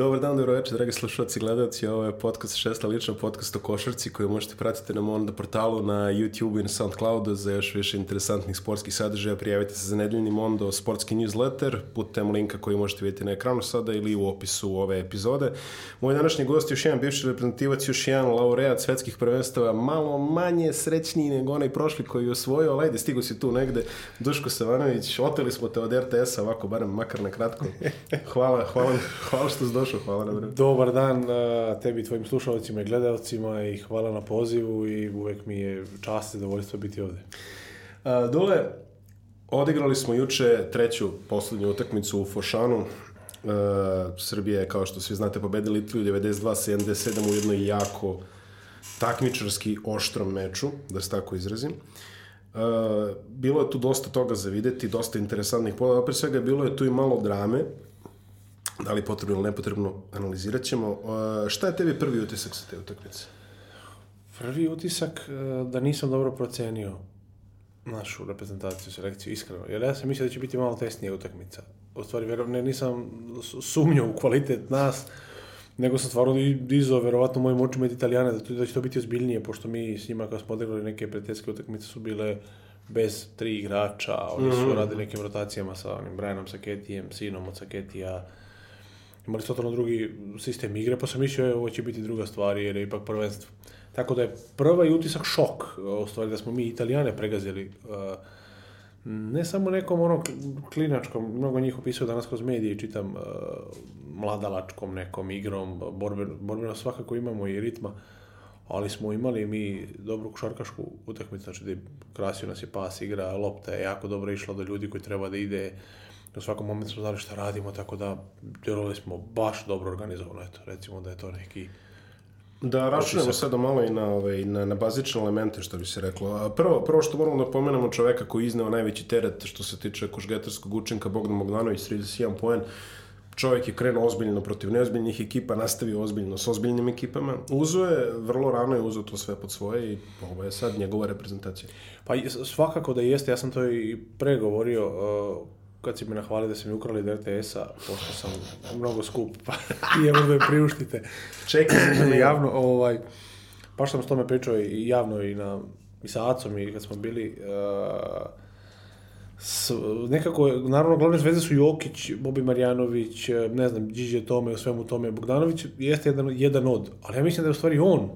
Dobar dan, dobro večer, dragi slušalci i gledalci. Ovo je podcast Šesta lična, podcast o košarci koju možete pratiti na Onda portalu, na YouTube i na Soundcloudu za još više interesantnih sportskih sadržaja. Prijavite se za nedeljni Mondo sportski newsletter putem linka koji možete vidjeti na ekranu sada ili u opisu ove epizode. Moj današnji gost je još jedan bivši reprezentativac, još jedan laureat svetskih prvenstava, malo manje srećniji nego onaj prošli koji je osvojio, ali ajde, stigo si tu negde. Duško Savanović, oteli smo te od RTS-a, ovako, barem makar na kratko. Hvala, hvala, hvala što si došao, hvala na vremenu. Dobar dan tebi, tvojim slušalcima i gledalcima i hvala na pozivu i uvek mi je čast i zadovoljstvo biti ovde. A, dole, odigrali smo juče treću poslednju utakmicu u Fošanu. Uh, Srbija je, kao što svi znate, pobedila Italiju 92-77 u jednoj jako takmičarski oštrom meču, da se tako izrazim. Uh, bilo je tu dosta toga za videti, dosta interesantnih podava, pre svega bilo je tu i malo drame, da li potrebno ili nepotrebno, analizirat ćemo. E, šta je tebi prvi utisak sa te utakmice? Prvi utisak e, da nisam dobro procenio našu reprezentaciju, selekciju, iskreno. Jer ja sam mislio da će biti malo tesnija utakmica. U stvari, ne, nisam sumnjao u kvalitet nas, nego sam stvarno dizao, verovatno, mojim očima od Italijana, da, da će to biti ozbiljnije, pošto mi s njima, kada smo odigrali neke prijateljske utakmice, su bile bez tri igrača, oni su mm -hmm. radili nekim rotacijama sa onim Brianom Saketijem, sinom od Saketija, imali totalno drugi sistem igre, pa sam mislio e, ovo će biti druga stvar jer je ipak prvenstvo. Tako da je prvi utisak šok, u stvari da smo mi Italijane pregazili. Eh, ne samo nekom onom klinačkom, mnogo njih opisuju danas kroz medije, čitam eh, mladalačkom nekom igrom, borbeno, borbeno svakako imamo i ritma, ali smo imali mi dobru košarkašku utakmicu, znači da krasio nas je pas igra, lopta je jako dobro išla do ljudi koji treba da ide, u svakom momentu smo znali šta radimo, tako da djelovali smo baš dobro organizovano, eto, recimo da je to neki... Da, računamo sada malo i na, ovaj, na, na bazične elemente, što bi se reklo. Prvo, prvo što moramo da pomenemo čoveka koji izneo najveći teret što se tiče košgetarskog učinka, Bogdan Bogdanović, 31 poen, čovjek je krenuo ozbiljno protiv neozbiljnih ekipa, nastavio ozbiljno s ozbiljnim ekipama. Uzo je, vrlo rano je uzo to sve pod svoje i ovo je sad njegova reprezentacija. Pa svakako da jeste, ja sam to i pregovorio, uh kad si me nahvali da si mi ukrali do RTS-a, pošto sam mnogo skup, pa nije možda je priuštite. Čekaj, javno, ovaj, pa što sam s tome pričao i javno i, na, i sa Acom i kad smo bili, uh, s, nekako, naravno, glavne zvezde su Jokić, Bobi Marjanović, eh, ne znam, Điđe Tome, u svemu tome, Bogdanović jeste jedan, jedan od, ali ja mislim da je u stvari on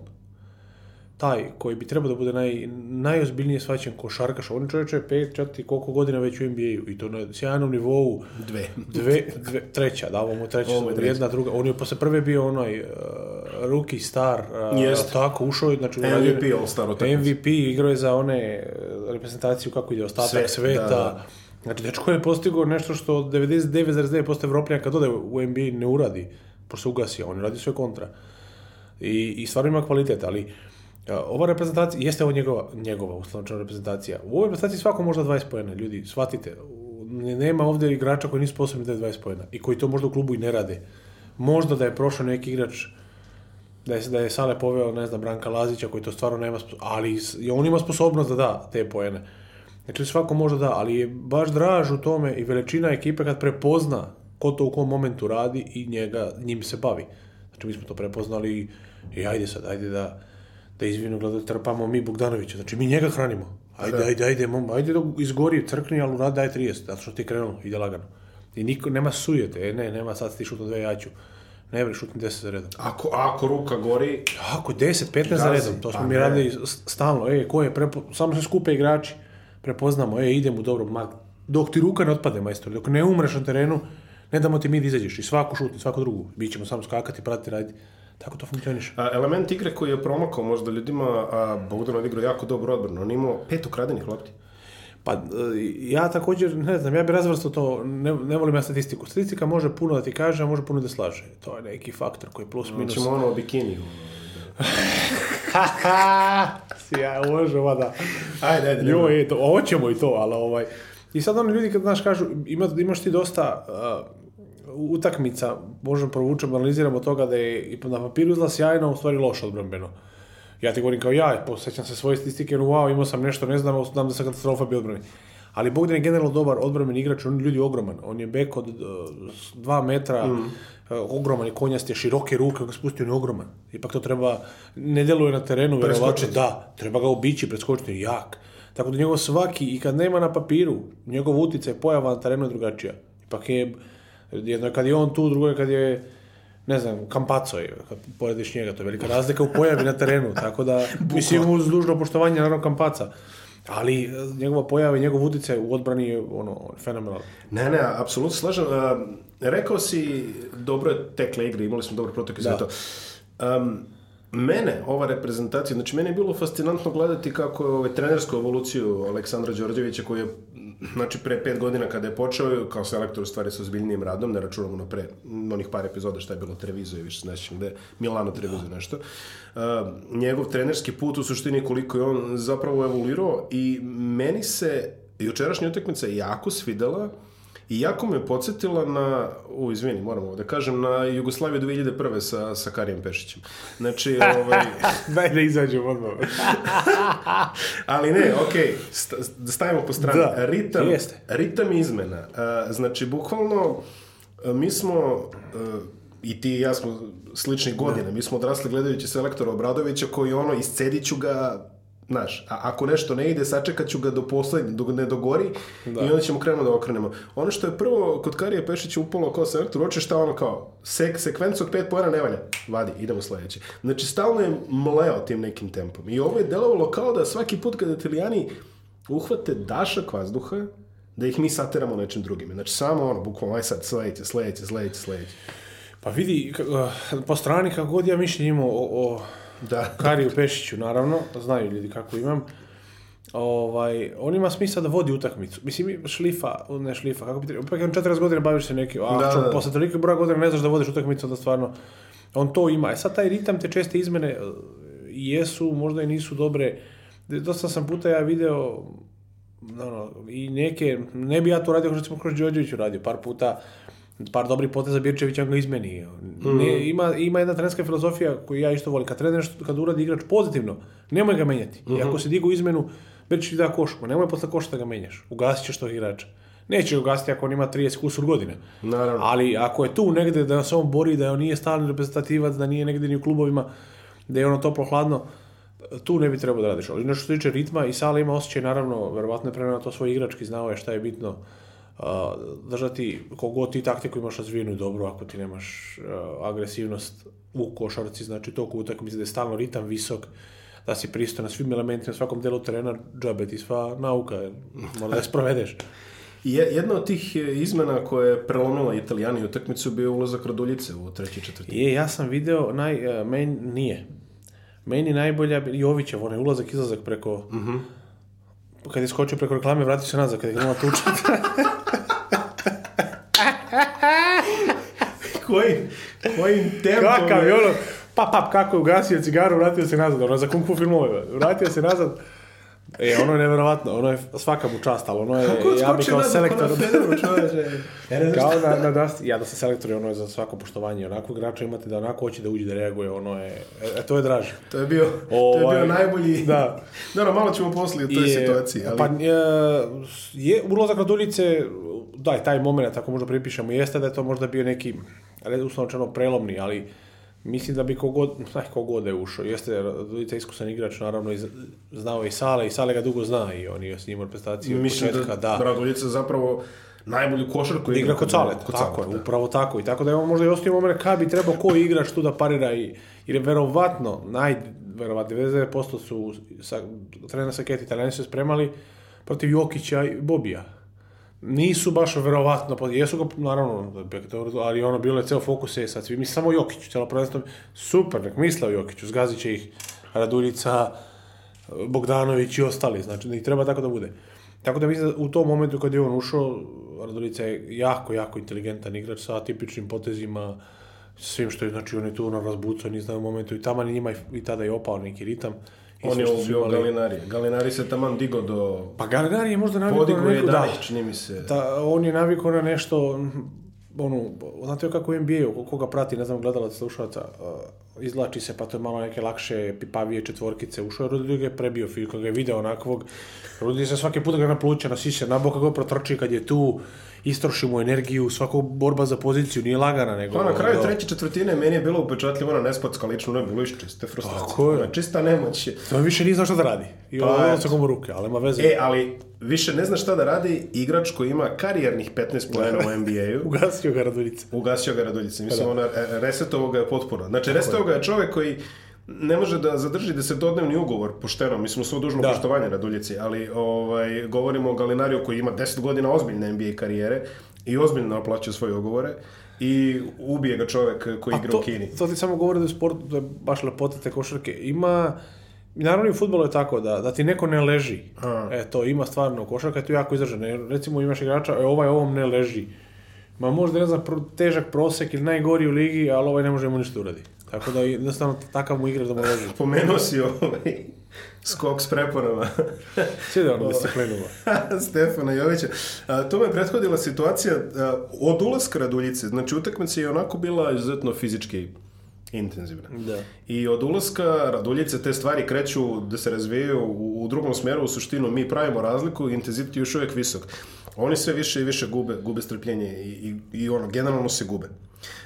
taj koji bi trebao da bude naj, najozbiljnije svaćen košarkaš, on čovječe je pet, četiri, koliko godina već u NBA-u i to na sjajnom nivou. Dve. Dve, dve treća, da, ovo mu treća, ovo je jedna, druga. On je posle prve bio onaj uh, rookie star, uh, Jest. tako, ušao je, znači... MVP All Star utakmice. MVP, igrao je za one uh, reprezentaciju kako ide, ostatak Sve, sveta. Da, da. Znači, dečko je postigao nešto što 99,9% Evropljana kad ode u NBA ne uradi, pošto se ugasi, on radi sve kontra. I, i stvarno ima kvalitet, ali... Uh, ova reprezentacija, jeste ovo njegova, njegova uslovno reprezentacija. U ovoj reprezentaciji svako možda 20 pojena, ljudi, shvatite. Nema ovdje igrača koji nisu sposobni da je 20 pojena i koji to možda u klubu i ne rade. Možda da je prošao neki igrač da je, da je Sale poveo, ne znam, Branka Lazića koji to stvarno nema, ali on ima sposobnost da da te pojene. Znači svako možda da, ali je baš draž u tome i veličina ekipe kad prepozna ko to u kom momentu radi i njega, njim se bavi. Znači mi smo to prepoznali i e, ajde sad, ajde da, da izvinu gledali, trpamo mi Bogdanovića, znači mi njega hranimo. Ajde, da. ajde, ajde, mom, ajde da izgori, crkni, ali urad daj 30, zato što ti je krenulo, ide lagano. I niko, nema sujete, e, ne, nema sad ti šutno dve jaću. Ne bre, šutni 10 za redom. Ako, ako ruka gori... Ako 10, 15 gazi, za redom, to pa smo pa mi radili stalno, e, ko je, prepo, samo se skupe igrači, prepoznamo, e, idemo dobro, ma, dok ti ruka ne otpade, majstor, dok ne umreš na terenu, ne damo ti mi da izađeš i svaku šutni, svaku drugu, mi ćemo samo skakati, pratiti, raditi. Tako to funkcioniše. A, element igre koji je promakao možda ljudima, a Bogdan odigrao jako dobro odbranu, on imao pet ukradenih lopti. Pa e, ja također, ne znam, ja bih razvrstao to, ne, ne volim ja statistiku. Statistika može puno da ti kaže, a može puno da slaže. To je neki faktor koji plus znači, minus... Znači ono o bikiniju. ja, može, da. Ajde, ajde. Jo, je to, ovo ćemo i to, ali ovaj... I sad oni ljudi kad, znaš, kažu, ima, imaš ti dosta uh, utakmica, možemo provučemo, analiziramo toga da je i na papiru izla sjajno, u stvari loš odbrambeno. Ja ti govorim kao ja, posjećam se svoje statistike, no wow, imao sam nešto, ne znam, znam da sam katastrofa bio odbrani. Ali Bogdan je generalno dobar odbrambeni igrač, on je ljudi ogroman. On je bek od 2 e, uh, metra, mm. uh, ogroman je konjast, je široke ruke, on ga spusti, on je ogroman. Ipak to treba, ne deluje na terenu, vjerovatno da, treba ga obići, preskočiti, jak. Tako da njegov svaki, i kad nema na papiru, njegov utjecaj pojava na terenu je drugačija. Ipak je Jedno je kad je on tu, drugo je kad je ne znam, Kampaco je, kad porediš njega, to je velika razlika u pojavi na terenu, tako da, mislim, uz dužno poštovanje, naravno, Kampaca. Ali eh, njegova pojava i njegov utjecaj u odbrani je ono, fenomenalno. Ne, ne, apsolutno slažem. Uh, rekao si, dobro je tekle igre, imali smo dobre protoke za da. to. Um, mene ova reprezentacija, znači mene je bilo fascinantno gledati kako je ovaj, trenersku evoluciju Aleksandra Đorđevića koji je znači pre pet godina kada je počeo kao selektor u stvari sa ozbiljnijim radom, ne računamo na pre onih par epizoda šta je bilo Trevizo i više se nećem gde, Milano Trevizo da. nešto. Uh, njegov trenerski put u suštini koliko je on zapravo evoluirao i meni se jučerašnja utakmica jako svidela uh, i jako me podsjetila na, u, izvini, moram ovo da kažem, na Jugoslaviju 2001. sa, sa Karijem Pešićem. Znači, ovaj... Daj da izađu odmah. Ali ne, okej, okay, da stavimo po strani. Da, ritam, jeste. ritam izmena. Znači, bukvalno, mi smo, i ti i ja smo sličnih godina, da. mi smo odrasli gledajući selektora Obradovića koji ono, iscediću ga Znaš, a ako nešto ne ide, sačekat ću ga do poslednje, dok ne dogori da. i onda ćemo krenemo da okrenemo. Ono što je prvo kod Karija Pešića upalo kao selektor, oče šta ono kao, sek, sekvencu od pet pojena ne valja, vadi, idemo sledeće. Znači, stalno je mleo tim nekim tempom. I ovo je delovalo kao da svaki put kada Italijani uhvate dašak vazduha, da ih mi sateramo nečim drugim. Znači, samo ono, bukvalno, aj sad, sledeće, sledeće, sledeće, sledeće. Pa vidi, eh, po strani kako god ja mišljenje o, o Da. Kariju Pešiću, naravno, znaju ljudi kako imam. Ovaj, on ima smisla da vodi utakmicu. Mislim, šlifa, ne šlifa, kako bi trebao, pa 40 godina baviš se nekim, a da, čo, da, posle toliko broja godina ne znaš da vodiš utakmicu, da stvarno, on to ima. E sad taj ritam, te česte izmene e, jesu, možda i nisu dobre. Dosta sam puta ja video, no, no, i neke, ne bi ja to radio kao što sam Kroz Đorđeviću radio par puta, par dobrih poteza Birčević on ga izmeni. Mm. Ne, ima, ima jedna trenerska filozofija koju ja isto volim. Kad trener nešto, kad uradi igrač pozitivno, nemoj ga menjati. Mm-hmm. I ako mhm. se digu izmenu, Birčević da košku, nemoj posle košta da ga menjaš. Ugasit ćeš tog igrača. Neće ugasiti ako on ima 30 kusur godine. Naravno. Ali ako je tu negde da se on bori, da on nije stalni reprezentativac, da nije negde ni u klubovima, da je ono toplo hladno, tu ne bi trebao da radiš. Ali nešto se tiče ritma i Sala ima osjećaj, naravno, verovatno je prema to svoj igrački, znao je šta je bitno Uh, držati, kogod ti taktiku imaš razvijenu i dobro, ako ti nemaš uh, agresivnost u košarci, znači toliko utakmice da je stalno ritam visok, da si pristo na svim elementima, svakom delu terena, džabe ti sva nauka, mora da sprovedeš. Jedna od tih e, izmena koja je prelomila italijani utakmicu bio ulazak Raduljice u treći četvrti. Je, ja sam video, naj, uh, meni nije. Meni najbolja, Jovićev, onaj ulazak, izlazak preko... Uh mhm. -huh kad je skočio preko reklame, vratio se nazad, kad je grunula tuča. kojim, kojim tempom. Kakav je ono, pa, pa, kako je ugasio cigaru, vratio se nazad, ono, za kung fu filmove, vratio se nazad. E, ono je nevjerovatno, ono je svaka mu čast, ali ono je, Kako ja bih kao selektor... ja ne kao da, da, da, ja da sam selektor ono je za svako poštovanje, onako igrača imate da onako hoće da uđe da reaguje, ono je, e, e to je draže. To je bio, o, to je bio ovaj, najbolji... Da. Dobro, malo ćemo poslije o toj je, situaciji, pa, ali... Pa, je, ulazak na duljice, da, taj moment, ako možda pripišemo, jeste da je to možda bio neki, uslovno prelomni, ali Mislim da bi kogod, aj kogod je ušao, jeste Raduljica iskusan igrač, naravno i znao i Sale, i Sale ga dugo zna i on je s njim reprezentaciju Mislim početka, da, da. Raduljica zapravo najbolju košarku igra, igra kod Saleta, kod tako, saleta. Da. upravo tako. I tako da evo možda i ostavimo moment kada bi trebao koji igrač tu da parira i, jer je verovatno, najverovatno, 99% su sa, trener sa Keti Italijani su spremali protiv Jokića i Bobija nisu baš verovatno, pa jesu ga, naravno, da ali ono, bilo je ceo fokus je sad svi, mislim, samo Jokić, celo prvenstvo, super, nek misle o Jokiću, zgazit će ih Raduljica, Bogdanović i ostali, znači, i treba tako da bude. Tako da mislim da u tom momentu kad je on ušao, Raduljica je jako, jako inteligentan igrač sa atipičnim potezima, svim što je, znači, on je tu ono razbucan, ni znam u momentu, i tamo njima i tada je opao neki ritam. On je ubio imali... Galinari. Galinari se taman digo do... Pa Galinari je možda navikao na neko... 11, da, čini mi se. Ta, on je navikao na nešto... Mm, ono, znate kako u NBA-u, koga prati, ne znam, gledalac, slušalaca, uh, izlači se, pa to je malo neke lakše pipavije četvorkice. Ušao je Rudy ga je prebio, kad ga je video onakvog. Rudi se svaki put ga napluća, na sise, na boka ga protrči kad je tu istrošimo energiju, svako borba za poziciju nije lagana. Nego, pa, na kraju da. treće četvrtine meni je bilo upečatljivo na nespotska lično nebulo čiste frustracije. Tako Čista nemoć. To više nije znao šta da radi. I pa, ovo je od ruke, ali ima veze. E, ali više ne zna šta da radi igrač koji ima karijernih 15 da. poena u NBA-u. Ugasio ga Raduljica. Ugasio ga Raduljica. Mislim, pa da. ona e, resetovo ga je potpuno. Znači, resetovo ga je čovjek koji ne može da zadrži desetodnevni ugovor pošteno, mi smo svo dužno da. poštovanje Raduljici, ali ovaj, govorimo o Galinariju koji ima 10 godina ozbiljne NBA karijere i ozbiljno naplaćuje svoje ugovore i ubije ga čovek koji A igra to, u Kini. To ti samo govori da je sport, da je baš lepota te košarke. Ima, naravno i u futbolu je tako, da, da ti neko ne leži. A. E, to ima stvarno košarka, je to jako izraženo. Recimo imaš igrača, e, ovaj ovom ne leži. Ma možda, ne znam, težak prosek ili najgori u ligi, ali ovaj ne može mu ništa uraditi. Tako da jednostavno takav mu igraš da mu loži. Pomenuo si ovaj skok s preporama. Sviđa da disciplinu. Stefana Jovića. A, to me prethodila situacija a, od ulaska Raduljice. Znači utakmica je onako bila izuzetno fizički intenzivna. Da. I od ulaska Raduljice te stvari kreću da se razvijaju u, u drugom smeru. U suštinu mi pravimo razliku, intenzitet je još uvijek visok. Oni sve više i više gube, gube strpljenje i, i, i ono, generalno se gube.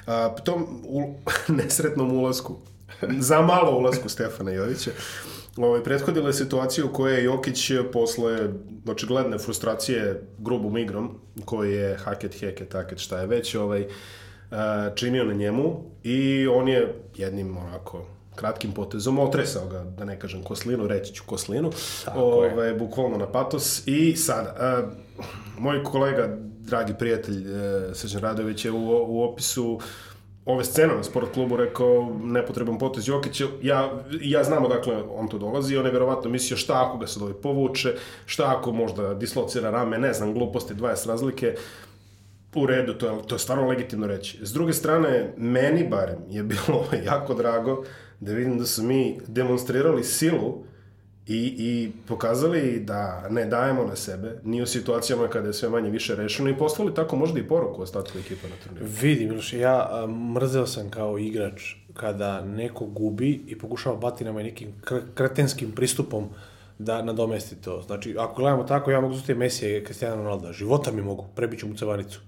A, po tom u, nesretnom ulasku, za malo ulasku Stefana Jovića, ovaj, prethodila je situacija u kojoj je Jokić posle očigledne znači, frustracije grubom igrom, koji je haket, heket, haket, šta je već, ovaj, činio na njemu i on je jednim onako kratkim potezom otresao ga, da ne kažem koslinu, reći ću koslinu, Tako ovaj, je. bukvalno na patos i sad, moj kolega, dragi prijatelj e, Srđan Radović je u, u opisu ove scene na sport klubu rekao nepotreban potez Jokića, ja, ja znam odakle on to dolazi, on je verovatno mislio šta ako ga se dovi povuče, šta ako možda dislocira rame, ne znam, gluposti, 20 razlike, u redu, to je, to je stvarno legitimno reći. S druge strane, meni barem je bilo jako drago da vidim da su mi demonstrirali silu uh, i, i pokazali da ne dajemo na sebe, ni u situacijama kada je sve manje više rešeno i poslali tako možda i poruku ostatku ekipa na turniru. Vidi, Miloš, ja mrzeo sam kao igrač kada neko gubi i pokušava batinama i nekim kretenskim pristupom da nadomesti to. Znači, ako gledamo tako, ja mogu zustaviti Mesija i Cristiano Ronaldo. Života mi mogu, prebiću mu cevanicu.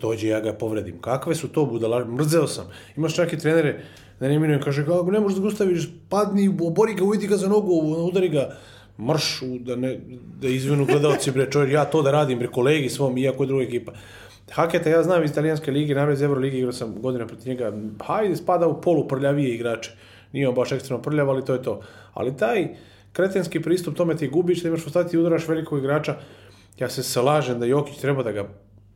Dođe, ja ga povredim. Kakve su to budala? Mrzeo sam. Imaš čak i trenere da ne mirujem, kaže, kako ne možeš da ga ustaviš, padni, obori ga, ujedi ga za nogu, udari ga, mrš, da, ne, da izvinu gledalci, bre, čovjek, ja to da radim, bre, kolegi svom, iako je druga ekipa. Haketa ja znam iz italijanske lige, naravno iz Euroligi igrao sam godine protiv njega, hajde, spada u polu prljavije igrače. Nije on baš ekstremno prljav, ali to je to. Ali taj kretenski pristup tome ti gubiš, da imaš postati i udaraš velikog igrača. Ja se slažem da Jokić treba da ga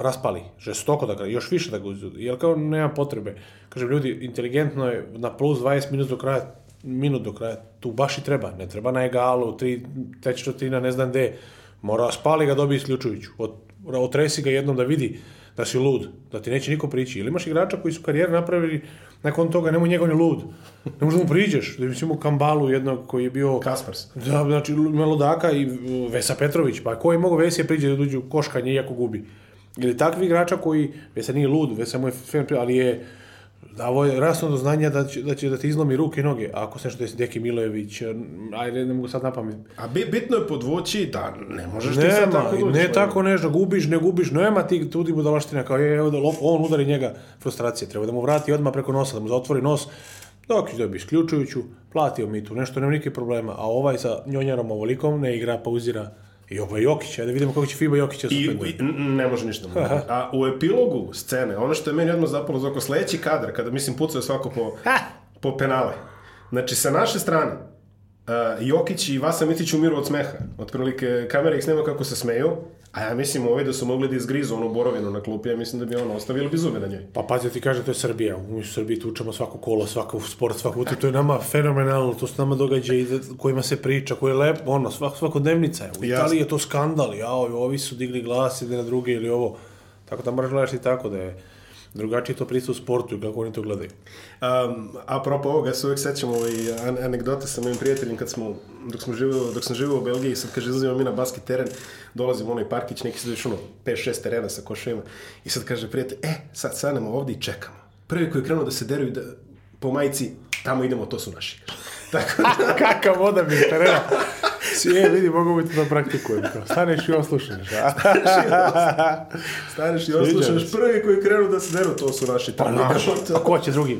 raspali, žestoko da ga, još više da ga uzudu, jer kao nema potrebe. Kažem, ljudi, inteligentno je na plus 20 minut do kraja, minut do kraja, tu baš i treba, ne treba na egalu, tri, tečno ne znam gde, mora spali ga, dobi isključujuću, Od, otresi ga jednom da vidi da si lud, da ti neće niko prići. Ili imaš igrača koji su karijer napravili nakon toga, nemoj njegov ni lud. Ne možda mu priđeš. Da mislim u Kambalu jednog koji je bio... Kaspers. Da, znači Melodaka i Vesa Petrović. Pa ko je mogu Vesija da priđe da dođu koškanje iako gubi? Ili takvi igrača koji, već se nije lud, već se mu je film, ali je davo je rasno do znanja da će, da će da ti izlomi ruke i noge, ako se što je Deki Milojević, e, ajde ne mogu sad napamet. A bi, bitno je podvući da ne možeš nema, ti sad tako doći. Ne pa tako nešto, gubiš, ne gubiš, nema ti tudi budalaština kao je, evo da lop, on udari njega, frustracije, treba da mu vrati odmah preko nosa, da mu zatvori nos, dok ćeš dobiti isključujuću, platio mi tu nešto, nema nikakvih problema, a ovaj sa njonjarom ovolikom ne igra, pauzira, I ovo je Jokić, ajde da vidimo kako će FIBA Jokića suspenduje. I, i, ne može ništa. Da A u epilogu scene, ono što je meni odmah zapalo za oko, sledeći kadar, kada mislim pucaju svako po, ha! po penale. Znači, sa naše strane, uh, Jokić i Vasa Mitić umiru od smeha. Otprilike, kamera ih snima kako se smeju, A ja mislim ovi da su mogli da izgrizu onu borovinu na klupi, ja mislim da bi ono ostavili bez na njoj. Pa pazi, ti kažem, to je Srbija. u Srbiji tučemo svako kolo, svako sport, svako utakmicu. To je nama fenomenalno, to su nama događaji kojima se priča, koje je lepo, ono, svako svakodnevnica je. U Jasne. Italiji je to skandal, jao, ovi su digli glas, ide na druge ili ovo. Tako da moraš gledaš i tako da je drugačiji to pristup sportu i kako oni to gledaju. Um, apropo ovoga, se uvijek sećam ovaj, anegdote sa mojim prijateljem kad smo, dok, smo živio, dok sam živio u Belgiji, sad kaže, izlazimo mi na basket teren, dolazimo u onaj parkić, neki se dođeš ono 5-6 terena sa koševima i sad kaže prijatelj, e, sad sanemo ovdje i čekamo. Prvi koji je krenuo da se deruju da, po majici, tamo idemo, to su naši. Tako da... Kakav odabir terena! je, vidi, mogu bi to da praktikujem. Staneš i oslušaš. Staneš i oslušaš. Prvi koji krenu da se deru, to su naši tamo. Pa, no, a ko će drugi?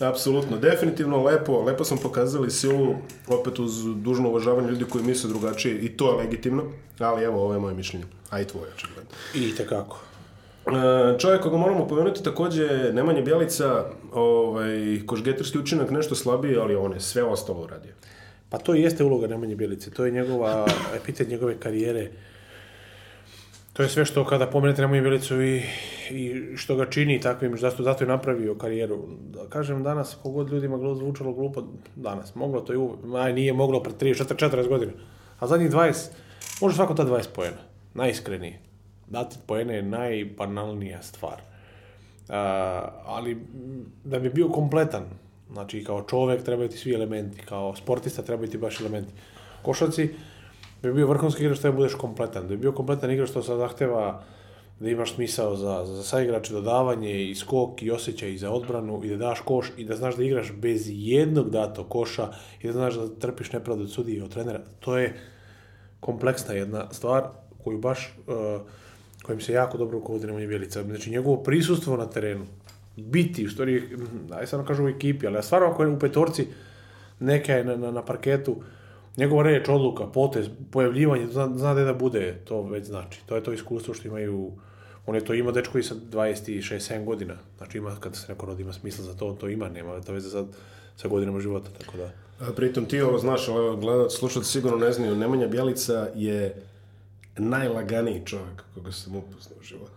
Apsolutno, definitivno lepo. Lepo smo pokazali silu, opet uz dužno uvažavanje ljudi koji misle drugačije i to je legitimno, ali evo, ovo je moje mišljenje. A i tvoje, očigledno. I tekako. E, čovjek koga moramo pomenuti takođe Nemanja Bjelica, ovaj, košgetarski učinak nešto slabiji, ali on je sve ostalo uradio. Pa to jeste uloga Nemanje Bjelice, to je njegova, epitet njegove karijere. To je sve što kada pomenete Nemanje Bjelicu i, i što ga čini takvim, što zato, zato je napravio karijeru. Da kažem danas, kogod ljudima zvučalo glupo, danas, moglo to i uvek, nije moglo pre 3, 4, 34 godina. A zadnjih 20, može svako ta 20 pojena, najiskrenije. Dati pojene je najbanalnija stvar. A, ali da bi bio kompletan, Znači, kao čovek trebaju ti svi elementi, kao sportista trebaju ti baš elementi. Košarci bi bio vrhunski igrač, treba da budeš kompletan. Da bi bio kompletan igrač, što sad zahteva da imaš smisao za, za saigrač, dodavanje i skok i osjećaj i za odbranu i da daš koš i da znaš da igraš bez jednog dato koša i da znaš da trpiš nepravdu od sudi i od trenera. To je kompleksna jedna stvar koju baš, uh, kojim se jako dobro rukovodi Nemanja Bjelica. Znači njegovo prisustvo na terenu, biti, u stvari, mm, aj samo kažu u ekipi, ali ja stvarno ako je u petorci neka je na, na, na parketu, njegova reč, odluka, potez, pojavljivanje, zna, zna da bude, to već znači. To je to iskustvo što imaju, on je to ima dečko i sa 26-7 godina. Znači ima, kada se neko rodi, ima smisla za to, on to ima, nema to veze sad sa godinama života, tako da. A, pritom ti ovo znaš, ali gledat, slušat sigurno ne znaju, Nemanja Bjelica je najlaganiji čovjek koga sam upoznao u životu.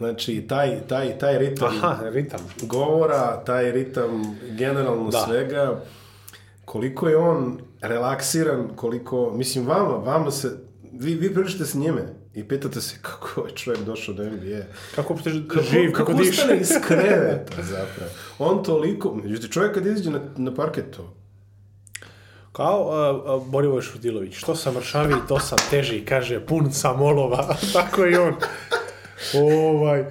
Znači, taj, taj, taj ritam, Aha, ritam govora, taj ritam generalno da. svega, koliko je on relaksiran, koliko, mislim, vama, vama se, vi, vi pričate s njime i pitate se kako je ovaj čovjek došao do NBA. Kako opšte živ, kako, kako ustane iz kreveta zapravo. On toliko, međutim, čovjek kad izađe na, na parket to, kao uh, Borivoj Šutilović, što sam mršavi, to sam teži, kaže, pun sam olova, tako i on ovaj,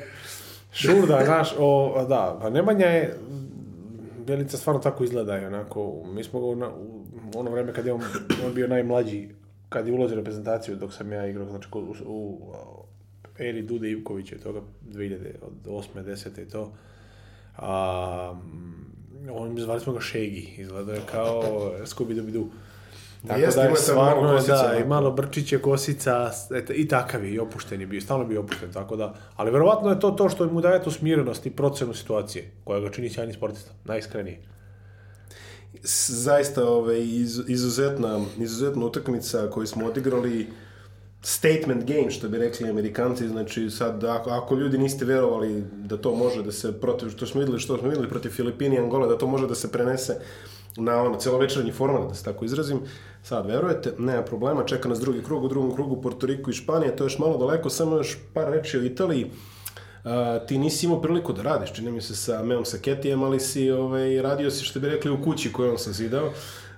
šurda, znaš, o, da, pa Nemanja je, Bjelica stvarno tako izgleda i onako, mi smo u, u ono vrijeme kad je on, on, bio najmlađi, kad je ulazio reprezentaciju dok sam ja igrao, znači u, u eri Dude Ivkovića i toga 2000, od 8. 10. i to, a, mm, on, zvali smo ga Shaggy, izgledao je kao Scooby-Dooby-Doo. Tako Jeste, da je stvarno, da, malo da, i malo Brčić kosica, et, i takav je, i opušten je bio, stalno bio opušten, tako da. Ali verovatno je to to što mu daje tu smirenost i procenu situacije, koja ga čini sjajni sportista, najiskrenije. Zaista ove, iz, izuzetna, izuzetna utakmica koju smo odigrali, statement game, što bi rekli Amerikanci, znači sad ako, ako ljudi niste verovali da to može da se protiv, što smo videli, što smo videli protiv Filipini i Angola, da to može da se prenese na ono, celovečernji format, da se tako izrazim. Sad, verujete, nema problema, čeka nas drugi krug, u drugom krugu Porto Riku i Španija, to je još malo daleko, samo još par reči o Italiji. Uh, ti nisi imao priliku da radiš, čini mi se sa Meom Saketijem, ali si ovaj, radio si, što bi rekli, u kući koju on sazidao.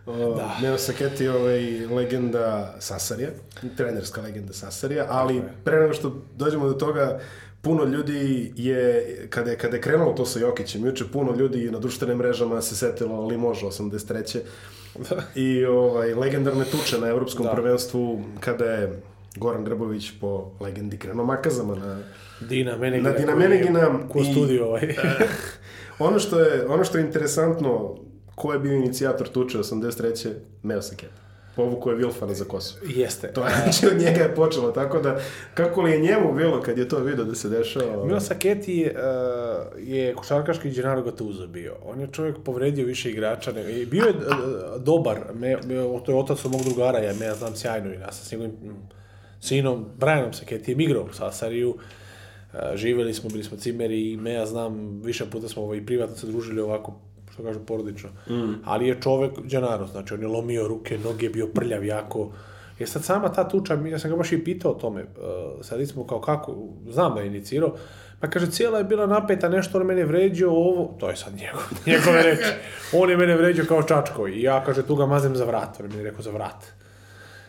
Uh, da. Neo Saketi ovaj, legenda Sasarija, trenerska legenda Sasarija, ali pre nego što dođemo do toga, puno ljudi je, kada je, kada je krenulo to sa Jokićem, juče puno ljudi na društvenim mrežama se setilo Limoža 83. I ovaj, legendarne tuče na evropskom da. prvenstvu kada je Goran Grbović po legendi krenuo makazama na Dina Menegina. Na Dina Menegina. Ko studio ovaj. ono, što je, ono što je interesantno, ko je bio inicijator tuče 83. Meo Saketa povuku je Vilfana za kosu. Jeste. To je znači od njega je počelo, tako da kako li je njemu bilo kad je to video da se dešava? Milo Saketi uh, je košarkaški Gennaro Gattuso bio. On je čovjek povredio više igrača. Ne, bio je uh, dobar, me, me, to je otac od mog drugara, ja me ja znam sjajno i nas sa njegovim sinom, Brianom Saketijem igrao u Sasariju. Uh, e, živeli smo, bili smo cimeri i me ja znam, više puta smo ovaj, privatno se družili ovako što kažem, porodično. Mm. Ali je čovek dženaro, znači on je lomio ruke, noge je bio prljav jako. Jer sad sama ta tuča, ja sam ga baš i pitao o tome, uh, sad smo kao kako, znam da je inicirao, pa kaže, cijela je bila napeta, nešto on mene vređio, ovo, to je sad njegov, njegove reči. On je mene vređio kao čačko i ja, kaže, tu ga mazem za vrat, on je meni rekao za vrat.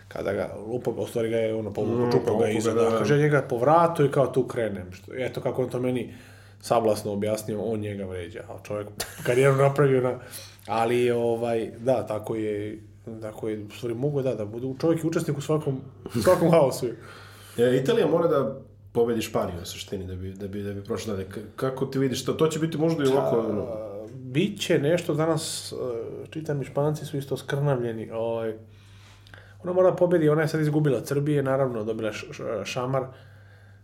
Kada ga lupa, u stvari ga je ono, povukao, mm, čupao ga iza, da, da. da. kaže, njega po vratu i kao tu krenem. Što, eto kako on to meni, sablasno objasnio, on njega vređa. A čovjek karijeru napravio na... Ali, ovaj, da, tako je, tako je, stvari, mogu da, da budu čovjek je učesnik u svakom, svakom haosu. E, Italija mora da pobedi Španiju u suštini da bi, da bi, da bi prošla dalje. Kako ti vidiš to? To će biti možda i pa, ovako... Ono... Biće nešto danas, e, čitam i Španci su isto skrnavljeni. Ovaj, ona mora da pobedi, ona je sad izgubila Srbije, naravno dobila šamar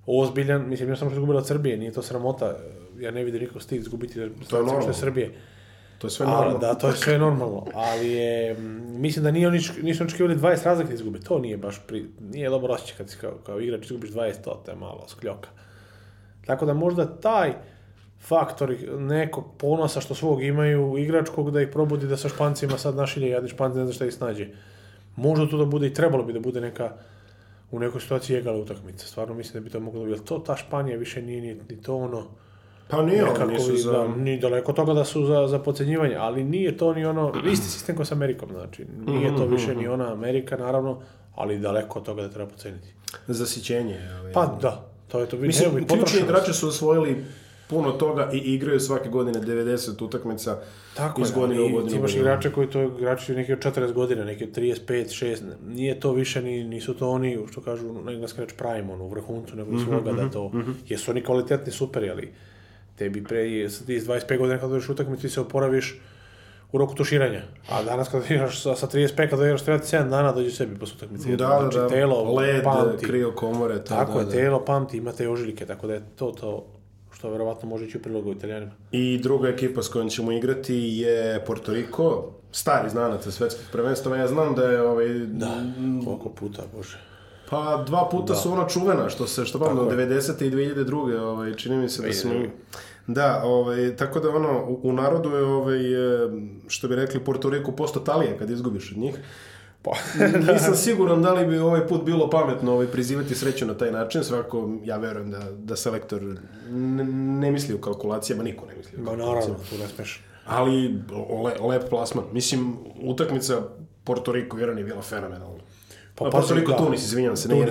ozbiljan, mislim, ja samo što izgubila Srbije, nije to sramota, ja ne vidim da nikog stih izgubiti reprezentaciju da što je Srbije. To je sve normalno. A, da, to je sve normalno, ali je, mm, mislim da nije, oni, nisu očekivali 20 razlika da izgube, to nije baš, pri, nije dobro osjećaj kad si kao, kao igrač izgubiš 20, to je malo skljoka. Tako da možda taj faktor nekog ponosa što svog imaju igračkog da ih probudi da sa Špancima sad našilje jadni Španci ne zna šta ih snađe. Možda to da bude i trebalo bi da bude neka u nekoj situaciji jegala utakmica. Stvarno mislim da bi to moglo biti. to ta Španija više nije ni, ni to ono... Pa nije, nekako, nisu za... Da, ni daleko toga da su za, za pocenjivanje, ali nije to ni ono... Isti sistem kao sa Amerikom, znači. Nije to mhm, više mhm, ni mhm. ona Amerika, naravno, ali daleko od toga da treba poceniti. Zasićenje. Ali... Ovaj. Pa da, to je to. Mislim, ključni igrači su osvojili puno toga i igraju svake godine 90 utakmica Tako iz godine u godinu. imaš igrače koji to igrači neki od 40 godina, neki od 35, 6, nije to više, ni, nisu to oni, što kažu na engleski reč prime, ono, u vrhuncu, nego mm -hmm, da mhm, to, mm -hmm. jesu oni kvalitetni superi, ali tebi pre, ti iz 25 godina kada dođeš utakmicu, ti se oporaviš, u roku tuširanja. A danas kada igraš sa, sa 35, kada igraš 37 dana, dođe sebi posle utakmice. Da, znači, da, da, telo led, pamti. krio komore. To, tako da, je, da. telo pamti, imate ožiljke, tako da je to to što verovatno može ići u prilogu italijanima. I druga ekipa s kojom ćemo igrati je Porto Riko, stari znanac svetskih prvenstava. Ja znam da je ovaj... Da, koliko puta, bože. Pa dva puta da. su ona čuvena, što se, što pamno, 90. i 2002. Ovaj, čini mi se da smo... Da, ovaj, tako da ono, u, u narodu je, ovaj, što bi rekli, Porto Riko posto Talija kad izgubiš od njih. Pa. Mm, nisam siguran da li bi ovaj put bilo pametno ovaj, prizivati sreću na taj način, svakako ja verujem da, da selektor ne, misli u kalkulacijama, niko ne misli u kalkulacijama. Ba, naravno, tu ne Ali le, lep plasman. Mislim, utakmica Porto Rico i Iran je bila fenomenalna. Pa, Porto Rico, da, Tunis, izvinjam se, nije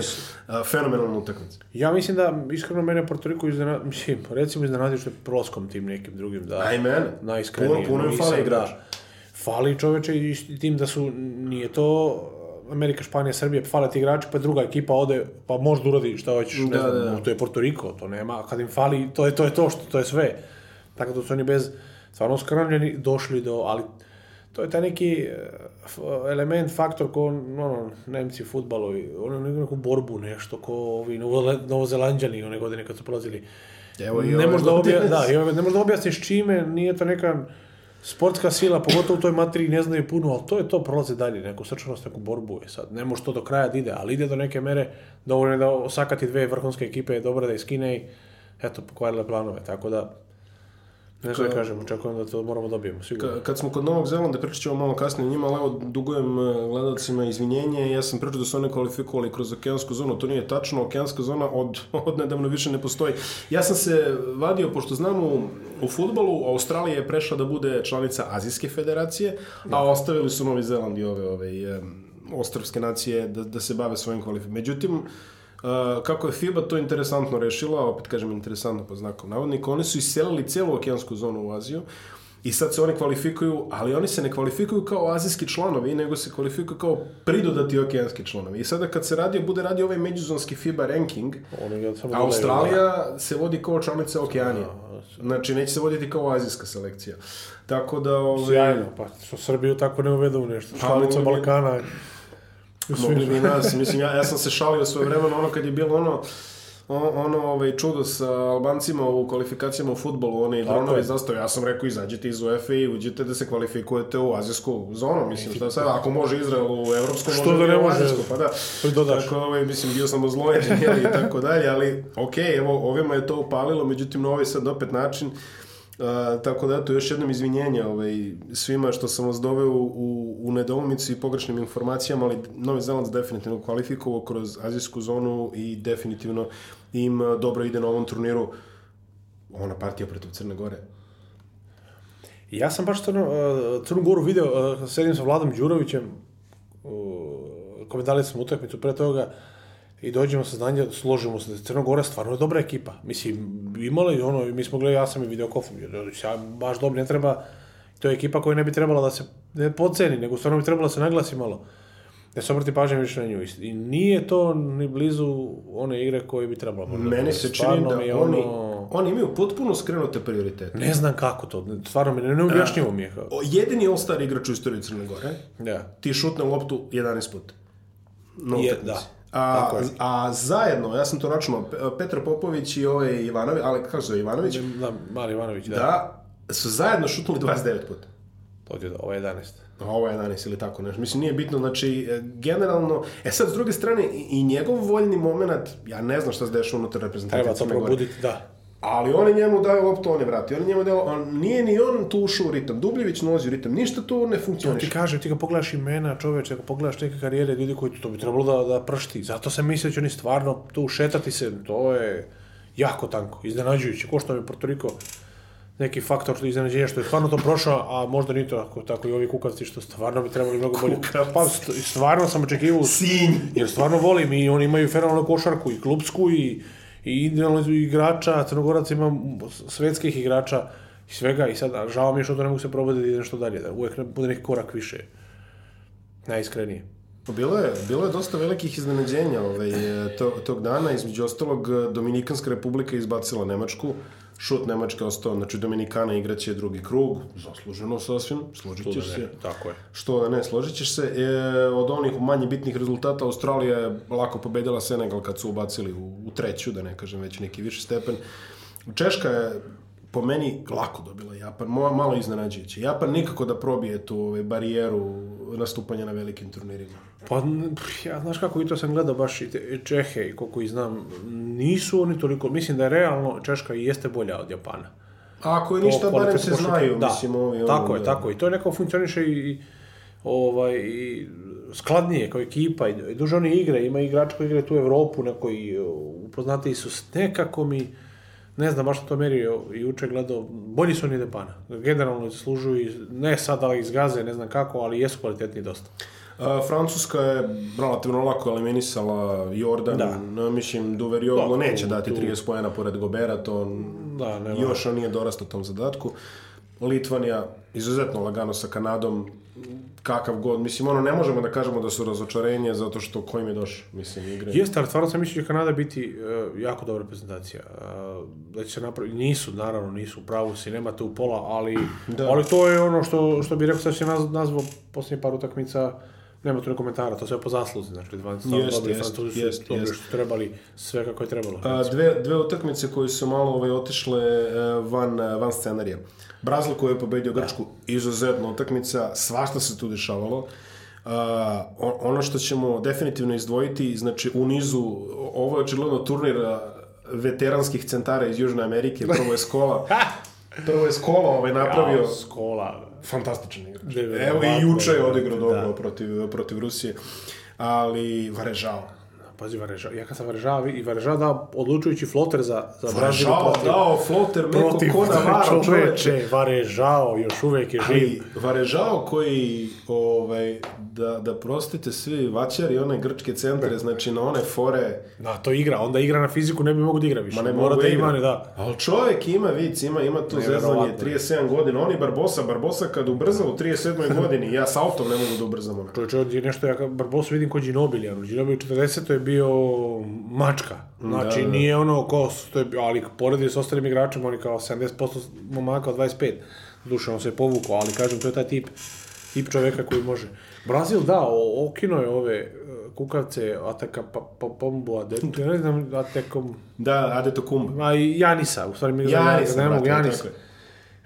fenomenalna utakmica. Ja mislim da, iskreno, mene Porto Rico iznenadio, mislim, recimo iznenadio što je proskom tim nekim drugim, da, Aj, mene. najiskrenije. Puno, puno je fali da. igrača fali čoveče i tim da su, nije to Amerika, Španija, Srbija, fale ti igrači, pa druga ekipa ode, pa možeš da uradi šta hoćeš, ne da, znam, da, da. to je Porto Riko, to nema, kad im fali, to je to, je to što, to je sve. Tako da su oni bez, stvarno skromljeni, došli do, ali to je taj neki eh, element, faktor ko, ono, Nemci u futbalu, ono, neku borbu, nešto, ko ovi novozelanđani one godine kad su prolazili. Evo i ne možda objasniš, da, i ove, ne možda objasniš čime, nije to neka sportska sila, pogotovo u toj materiji ne znaju puno, ali to je to, prolaze dalje, neku srčanost, neku borbu je sad. Ne može to do kraja da ide, ali ide do neke mere, dovoljno je da osakati dve vrhunske ekipe, je dobro da iskine i eto, pokvarila planove, tako da Znaš da kažem, očekujem da to moramo da dobijemo, sigurno. Ka, kad smo kod Novog Zelanda, pričat ćemo malo kasnije o njima, ali evo dugujem e, gledalcima izvinjenje, ja sam pričao da su oni kvalifikovali kroz okeansku zonu, to nije tačno, okeanska zona od, od nedavno više ne postoji. Ja sam se vadio, pošto znam u, u futbalu, Australija je prešla da bude članica Azijske federacije, a ostavili su Novi Zeland i ove, ove, ove ostrovske nacije da, da se bave svojim kvalifikacijama. Međutim, kako je FIBA to interesantno rešila, opet kažem interesantno po znakom navodnika, oni su iselili celu okeansku zonu u Aziju i sad se oni kvalifikuju, ali oni se ne kvalifikuju kao azijski članovi, nego se kvalifikuju kao pridodati okeanski članovi. I sada kad se radi, bude radio ovaj međuzonski FIBA ranking, a Australija da. se vodi kao članica Okeanije. Da, da, znači, neće se voditi kao azijska selekcija. Tako da... Ove... Ovaj, Sjajno, pa što Srbiju tako ne uvedu u nešto. Pa, članica Balkana Mogli bi nas. Mislim, ja, ja sam se šalio svoje vremena, ono kad je bilo ono, ono ovaj, čudo sa Albancima u kvalifikacijama u futbolu, one i dronovi zastave. Ja sam rekao, izađite iz UEFA i uđite da se kvalifikujete u azijsku zonu. Mislim, šta sad, ako može Izrael u evropsku, Što može da ne može, azijsku, pa da. Dodaš. Tako, ovaj, mislim, bio sam ozlojeđen, i tako dalje, ali, ok, evo, ovima je to upalilo, međutim, na ovaj sad opet način, A, tako da, eto, još jednom izvinjenja ovaj, svima što sam vas doveo u, u nedomicu i pogrešnim informacijama, ali Novi Zeland definitivno kvalifikovao kroz azijsku zonu i definitivno im dobro ide na ovom turniru ona partija protiv Crne Gore. Ja sam baš Crnu, uh, Crnu Goru video, uh, sedim sa Vladom Đurovićem, uh, komentali smo utakmicu pre toga, uh, i dođemo sa znanja, složimo se da Crna Gora stvarno je dobra ekipa. Mislim, imala je ono, mi smo gledali, ja sam i video kofu, ja, baš dobro, ne treba, to je ekipa koja ne bi trebala da se ne podceni, nego stvarno bi trebala da se naglasi malo. Ne se obrati pažnje više na nju. I nije to ni blizu one igre koje bi trebalo. Da Meni se čini da oni, ono... oni imaju potpuno skrenute prioritete. Ne znam kako to, stvarno mi ne, ne objašnjivo mi je. Kako. Jedini all-star igrač u istoriji Crne Gore, da. ti šutne loptu 11 puta. No, je, da. A, a zajedno, ja sam to računao, Petar Popović i ovaj Ivanović, ali kako se Ivanović? Da, da Mali Ivanović, da. Da, su zajedno šutnuli 29 puta. To je da, ovo je 11. Ovo je 11 ili tako nešto. Mislim, nije bitno, znači, e, generalno... E sad, s druge strane, i njegov voljni moment, ja ne znam šta se dešava unutar reprezentacije. Treba to probuditi, da. Ali oni njemu daju loptu, on je vrati. Oni njemu daju, on, nije ni on tu ušao u ritam. Dubljević ne u ritam. Ništa tu ne funkcioniše. Ja ti kažem, ti ga pogledaš imena čoveče, ako pogledaš neke karijere ljudi koji to bi trebalo da, da pršti. Zato sam mislio da će oni stvarno tu šetati se. To je jako tanko, iznenađujuće. Ko što mi je Portoriko neki faktor iznenađenja što je stvarno to prošao, a možda nije to tako, tako i ovi kukavci što stvarno bi trebali mnogo bolje. Pa stvarno sam očekivao, jer stvarno volim i oni imaju fenomenalnu košarku i klubsku i i idealno igrača, Crnogorac ima svetskih igrača i svega i sada žao mi je što to ne mogu se probati da ide nešto dalje, da uvek bude neki korak više. Najiskrenije. Pa bilo je, bilo je dosta velikih iznenađenja ovaj, eh, to, tog dana, između ostalog eh, Dominikanska republika izbacila Nemačku, šut Nemačke ostao, znači Dominikana igraće drugi krug, zasluženo sasvim, složit ćeš da se. Tako je. Što da ne, složit ćeš se. E, od onih manje bitnih rezultata Australija je lako pobedila Senegal kad su ubacili u, u treću, da ne kažem već neki viši stepen. Češka je po meni lako dobila Japan, malo iznenađujuće. Japan nikako da probije tu ovaj, barijeru nastupanja na velikim turnirima. Pa, ja, znaš kako, i to sam gledao baš i te, Čehe i koliko ih znam, nisu oni toliko, mislim da je realno Češka i jeste bolja od Japana. A ako je ništa, barem se znaju, da, mislim, ovi, ovaj, Tako ovaj, je, da. tako je. I to nekako funkcioniše i, ovaj, i skladnije kao ekipa i, duže oni igre, ima igrač koji igra tu u Evropu, neko i upoznati su s nekako mi, ne znam baš što to merio i uče gledao, bolji su oni od Japana. Generalno služuju, ne sad da iz Gaze, ne znam kako, ali jesu kvalitetni dosta. Francuska je relativno lako eliminisala Jordan, da. mislim Duverioglu da, neće dati 30 pojena pored Gobera, to da, nema. još on nije dorastao tom zadatku. Litvanija izuzetno lagano sa Kanadom, kakav god, mislim ono ne možemo da kažemo da su razočarenje zato što ko im je došao, mislim igre. Jeste, ali stvarno sam mislio da Kanada biti uh, jako dobra prezentacija. Uh, e, da će se napravi, nisu naravno, nisu u pravu si, nema tu pola, ali, da. ali to je ono što, što bi rekao sad će nazvao posljednje par utakmica nema tu komentara, to sve po zasluzi, znači Litvanci jest, dobili, jest, Francuzi jest, su dobili što trebali, sve kako je trebalo. A, dve, dve utakmice koje su malo ovaj, otišle e, van, e, van scenarija. Brazil koji je pobedio da. Grčku, izuzetna utakmica, svašta se tu dešavalo. Uh, ono što ćemo definitivno izdvojiti, znači u nizu, ovo je očigledno turnir veteranskih centara iz Južne Amerike, prvo je Skola, prvo je Skola ovaj napravio... Skola, fantastičan igrač. Da, da, da. Evo i juče je odigrao dobro da. protiv, protiv Rusije, ali Varežao, Pazi, Vareža, ja kad sam Varežava i Varežava dao odlučujući floter za, za Brazilu protiv... dao floter protiv Konavara, čoveče. Varežao još uvijek je živ. Ali Varežao koji, ovaj, da, da prostite svi vačari, one grčke centre, ne. Da. znači na one fore... Da, to igra, onda igra na fiziku, ne bi mogu da igra više. Ma ne Mora da, da ima, ne da. Ali čovjek ima vic, ima, ima tu zezanje, 37 godina, oni Barbosa, Barbosa kad ubrza u 37. godini, ja sa autom ne mogu da ubrzam. Ono. Čovječe, nešto ja Barbosu vidim kod Ginobilija, Ginobili 40. je bio mačka. Znači, da, da. nije ono ko što je bio, ali poredi s ostalim igračima, oni kao 70% momaka od 25. Duše, on se je povukao, ali kažem, to je taj tip, tip čoveka koji može. Brazil, da, okino je ove e, kukavce, ataka pa, pa pombu, adetu, ne znam, atekom... Da, adetu kumbu. A i Janisa, u stvari mi je ja ne mogu, Janisa. Tako je.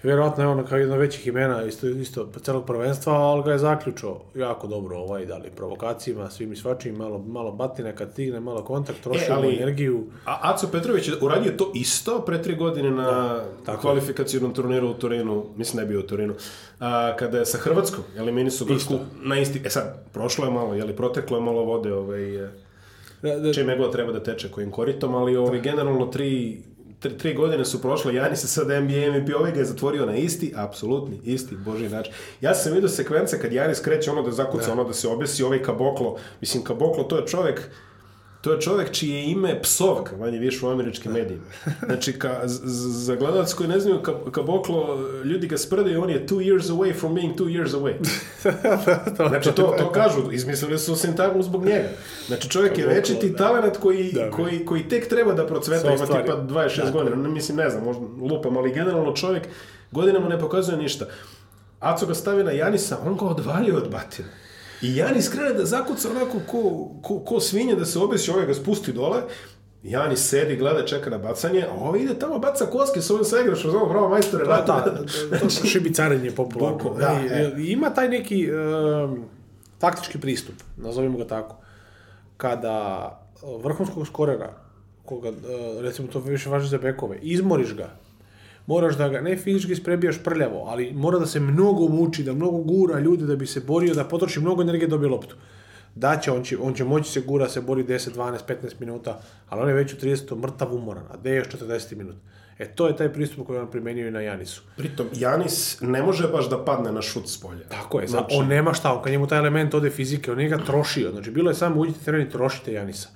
Verovatno je ono kao jedno većih imena isto, isto celog prvenstva, ali ga je zaključao jako dobro ovaj, da li provokacijima, svim i svačim, malo, malo batine kad tigne, malo kontakt, troši e, ali, energiju. A Aco Petrović je uradio to isto pre tri godine na da, kvalifikacijnom turniru u Torinu, mislim da je bio u Torinu, a, kada je sa Hrvatskom, jel meni su Grčku na isti, e sad, prošlo je malo, je li proteklo je malo vode, ovaj, da, da, čime god treba da teče kojim koritom, ali ovaj, da. generalno tri tri, tri godine su prošle, Janis je sad NBA MVP, ovaj ga je zatvorio na isti, apsolutni, isti, bože način. Ja sam vidio sekvence kad Janis kreće ono da zakuca, da. ono da se obesi, ovaj kaboklo, mislim kaboklo to je čovek, To je čovek čije ime psovka, manje više u američkim medijima. Znači, ka, za gledalac koji ne znaju ka, kaboklo, ljudi ga sprdaju, on je two years away from being two years away. Znači, to, to kažu, izmislili su sintagmu zbog njega. Znači, čovek je večiti da. talent koji, da, koji, koji tek treba da procveta, ima tipa 26 da, godina. mislim, ne znam, možda lupam, ali generalno čovek godinama ne pokazuje ništa. Aco ga stavi na Janisa, on ga odvalio od batina. I Janis krene da zakuca onako ko, ko, ko svinje da se obesi, ovaj ga spusti dole. Jani sedi, gleda, čeka na bacanje, a ovaj ide tamo baca koske sa ovim sa igraš, znamo, pravo majstore, pa, da, da, znači, šibicarenje popularno. Boko, da, da, e, e. Ima taj neki e, taktički pristup, nazovimo ga tako, kada e, vrhunskog skorera, koga, e, recimo to više važi za bekove, izmoriš ga, moraš da ga ne fizički sprebijaš prljavo, ali mora da se mnogo muči, da mnogo gura ljude da bi se borio, da potroši mnogo energije da dobije loptu. Da će, on će, on će moći se gura, se bori 10, 12, 15 minuta, ali on je već u 30. mrtav umoran, a gde je još 40 minuta. E to je taj pristup koji on primenio i na Janisu. Pritom, Janis ne može baš da padne na šut s polja. Tako je, znači... on nema šta, on kad njemu taj element ode fizike, on njega trošio. Znači, bilo je samo uđite teren i trošite Janisa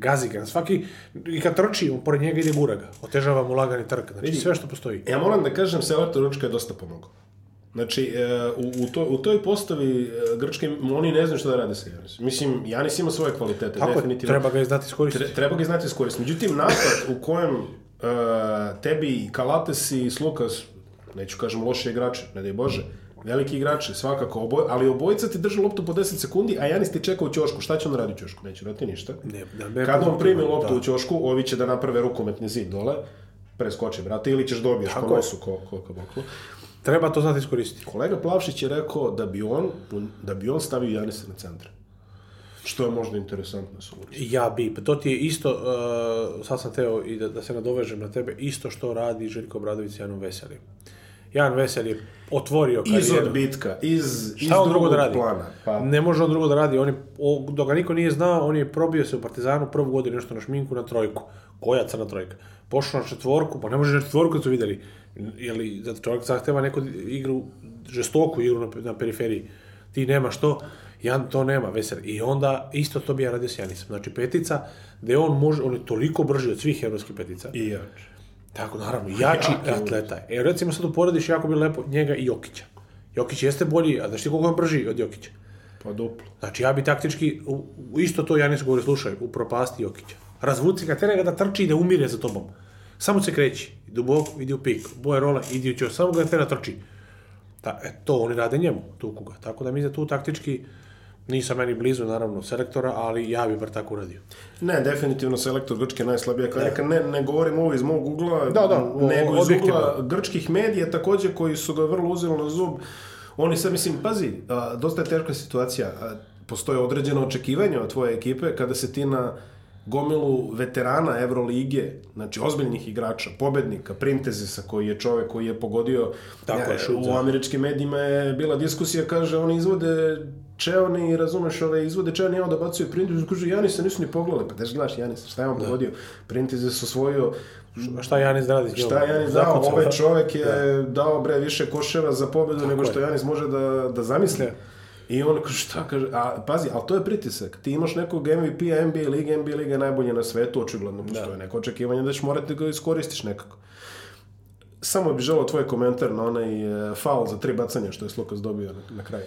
gazi ga. Svaki, i kad trči, on pored njega ide gura Otežava mu lagani trk. Znači, Vidi, sve što postoji. Ja moram da kažem, selektor Grčka je dosta pomogao. Znači, e, u, u, to, u toj postavi e, Grčke, oni ne znaju šta da rade sa Janis. Mislim, Janis ima svoje kvalitete. Tako definitivno. treba ga znati iskoristiti. treba ga znati iskoristiti. Međutim, napad u kojem uh, tebi Kalates i Slukas, neću kažem loše igrače, ne je Bože, mm Veliki igrači, svakako, oboj, ali obojica ti drže loptu po 10 sekundi, a Janis ti čeka u ćošku. Šta će on raditi u ćošku? Neće raditi ništa. Ne, da, ne, da, Kad on primi da. loptu da. u ćošku, ovi će da naprave rukometni zid dole, preskoči, brate, ili ćeš dobiješ po nosu ko, ko, ko, ko. Treba to znati iskoristiti. Kolega Plavšić je rekao da bi on, da bi on stavio Janisa na centar. Što je možda interesantno solucija. Ja bi, pa to ti je isto, uh, sad sam teo i da, da se nadovežem na tebe, isto što radi Željko Bradović s Janom Veselim. Uh, Jan Vesel je otvorio karijeru. Iz odbitka, iz, Šta iz on drugo da radi? Plana, pa. Ne može on drugo da radi. On je, dok ga niko nije znao, on je probio se u Partizanu prvu godinu nešto na šminku na trojku. Koja crna trojka? Pošao na četvorku, pa ne može na četvorku da su vidjeli. Jeli, da čovjek zahteva neku igru, žestoku igru na, na periferiji. Ti nema što, Jan to nema, Vesel. I onda isto to bi ja radio s Janisom. Znači petica, gde on može, on je toliko brži od svih evropskih petica. I jači Tako, naravno, jači ja, atleta. E, recimo sad uporediš jako bi lepo njega i Jokića. Jokić jeste bolji, a znaš ti koliko je brži od Jokića? Pa duplo. Znači, ja bi taktički, u, isto to ja nisam govorio, slušaj, propasti Jokića. Razvuci ga, tere ga da trči i da umire za tobom. Samo se kreći, duboko, idi u pik, boje rola, idi u ćeo, samo ga da tera trči. Ta, da, e, to oni rade njemu, tuku ga. Tako da mi za tu taktički, uh, Nisam meni blizu, naravno, selektora, ali ja bih bar tako uradio. Ne, definitivno selektor Grčke je najslabija karika. Da. Ne, ne govorim ovo iz mog ugla, da, da, nego iz objektivno. ugla grčkih medija takođe koji su ga vrlo uzeli na zub. Oni sad, mislim, pazi, a, dosta je teška situacija. A, postoje određeno očekivanje od tvoje ekipe kada se ti na gomilu veterana Evrolige, znači ozbiljnih igrača, pobednika, Printezisa koji je čovek koji je pogodio Tako je, e, šut, u da. američkim medijima je bila diskusija, kaže, oni izvode čeoni i razumeš ove izvode čeoni ja da dobacio Printez kaže Janisa nisu ni pogledali pa daš gledaš Janisa, šta je on da. pogodio Printez je osvojio šta Janis da radi šta Janis dao ovaj da. čovjek je da. dao bre više koševa za pobjedu nego što je. Janis može da da zamisli i on kaže, šta kaže, a pazi, ali to je pritisak. Ti imaš nekog MVP-a NBA lige, NBA liga je najbolje na svetu, očigledno postoje neko očekivanje da ćeš morati da ga iskoristiš nekako. Samo bih želao tvoj komentar na onaj uh, faul za tri bacanja što je Slokas dobio na, na kraju.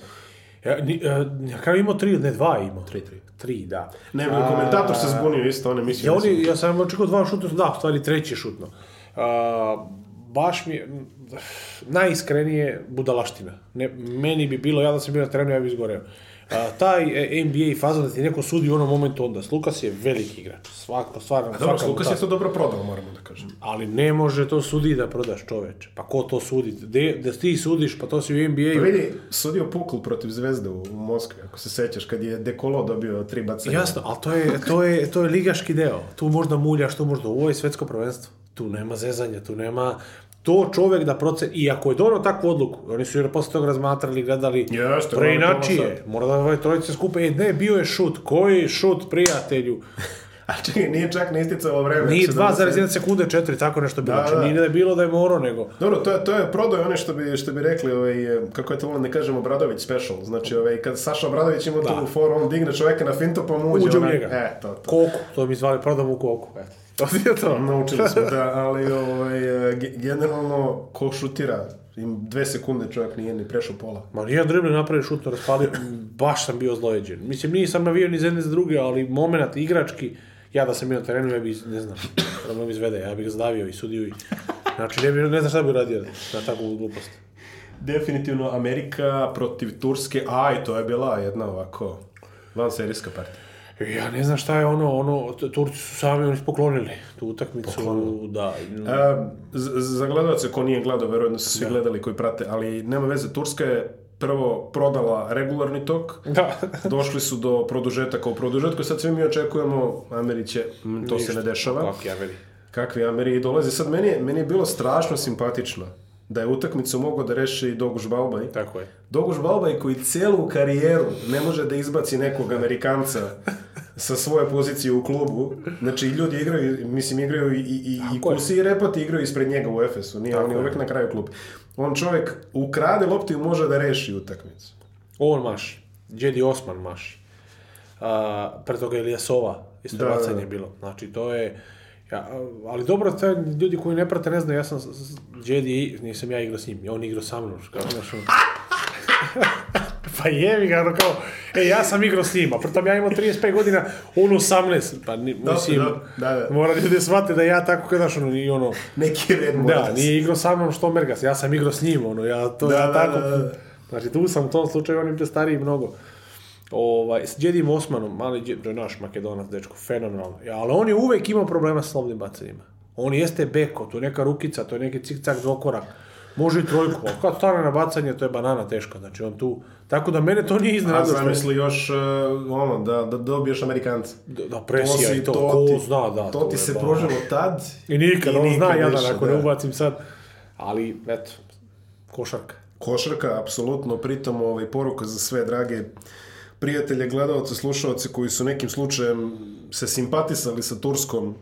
Ja, ni, ja e, kao imao tri, ne dva imao. Tri, tri. Tri, da. Ne, a, komentator se zbunio isto, one je Ja, da oni, ja sam očekao dva šutno, da, u stvari treći šutno. A, baš mi je, najiskrenije budalaština. Ne, meni bi bilo, ja da sam bio na terenu, ja bih izgoreo. A, taj e, NBA fazon da ti neko sudi u onom momentu onda. Lukas je veliki igrač. Svako, stvarno, A dobro, Lukas je to dobro prodao, moramo da kažem. Ali ne može to sudi da prodaš čoveče. Pa ko to sudi? De, da ti sudiš, pa to si u NBA. Pa vidi, sudio Pukl protiv Zvezde u Moskvi, ako se sećaš, kad je Dekolo dobio tri bacanja. Jasno, ali to je, to, je, to je ligaški deo. Tu možda muljaš, tu možda ovo je svetsko prvenstvo tu nema zezanja, tu nema to čovek da proce, i ako je donao takvu odluku, oni su jer posle toga razmatrali, gledali, Jeste, preinačije, mora da ove ovaj trojice skupe, e, ne, bio je šut, koji šut, prijatelju, A čekaj, nije čak ne isticalo vreme. Nije znači, da 2,1 sekunde, 4, tako nešto bilo. Da, Znači, da. nije da je bilo da je morao, nego... Dobro, to je, to je prodaj one što bi, što bi rekli, ovaj, kako je to volim ne da kažemo, Bradović special. Znači, ovaj, kad Saša Bradović ima da. tu foru, on digne čoveka na finto, pa mu uđe. Uđe u njega. E, to, to. Koku, to mi zvali, prodam u koku. Eto. Odio to? Da, naučili smo, da, ali ovaj, e, generalno, ko šutira, im dve sekunde čovjek nije ni prešao pola. Ma nijedan drible napravi šutno raspalio, baš sam bio zlojeđen. Mislim, nisam navio ni za jedne za druge, ali moment igrački, ja da sam bio na terenu, ja bi, ne znam, da mi izvede, ja bih ga zadavio i sudio i... Znači, ne, ne znam šta bih radio na takvu glupost. Definitivno Amerika protiv Turske, aj, to je bila jedna ovako vanserijska partija. Ja ne znam šta je ono, ono, Turci su sami, oni su poklonili tu utakmicu. Poklonili. Da. A, e, za gledalce ko nije gledao, verovatno su svi da. gledali koji prate, ali nema veze, Turska je prvo prodala regularni tok, da. došli su do produžetaka u produžetku, sad svi mi očekujemo, Ameri će, to Ništa. se ne dešava. Kakvi Ameri? Kakvi Ameri, i dolazi. Sad, meni meni je bilo strašno simpatično da je utakmicu mogao da reši Doguš Balbaj. Tako je. Doguš Balbaj koji celu karijeru ne može da izbaci nekog Amerikanca sa svoje pozicije u klubu. Znači, ljudi igraju, mislim, igraju i, i, Tako i kusi je. i repati igraju ispred njega u Efesu. Nije, Tako on je uvek na kraju kluba. On čovek ukrade loptu i može da reši utakmicu. On maši. Jedi Osman maši. A, pre toga Ilijasova. Isto da, da, da. je bilo. Znači, to je Ja, ali dobro, te ljudi koji ne prate, ne znaju, ja sam Jedi, nisam ja igrao s njim, on igrao sa mnom, kao, znaš, on... pa jevi ga, ono kao, e, ja sam igrao s njima, pritom ja imam 35 godina, on 18, pa ni, da, mislim, da, da, da. mora ljudi shvate da ja tako, kada ono, i ono... Neki red mora Da, nije igrao sa mnom što mergas, ja sam igrao s njim, ono, ja to, da, ja da, tako... Da, da, da. Znači, tu sam u tom slučaju, on je stariji mnogo ovaj, s Djedim Osmanom, mali djed, naš makedonac, dečko, fenomenalno. Ali on je uvek imao problema sa slobodnim bacanjima. On jeste beko, to je neka rukica, to je neki cik-cak dvokorak. Može i trojku, ali kad stane na bacanje, to je banana teško. znači on tu... Tako da mene to nije iznenadilo. A zamisli još, uh, ono, da, da dobiješ Amerikanca. Da, da presija to si, i to, to ko ti, zna, da. To, to ti je, se prožilo tad i nikad, i on nikad zna, jadan, ako ne da. ubacim sad. Ali, eto, košarka. Košarka, apsolutno, pritom ovaj, poruka za sve drage prijatelje, gledalce, slušalce koji su nekim slučajem se simpatisali sa Turskom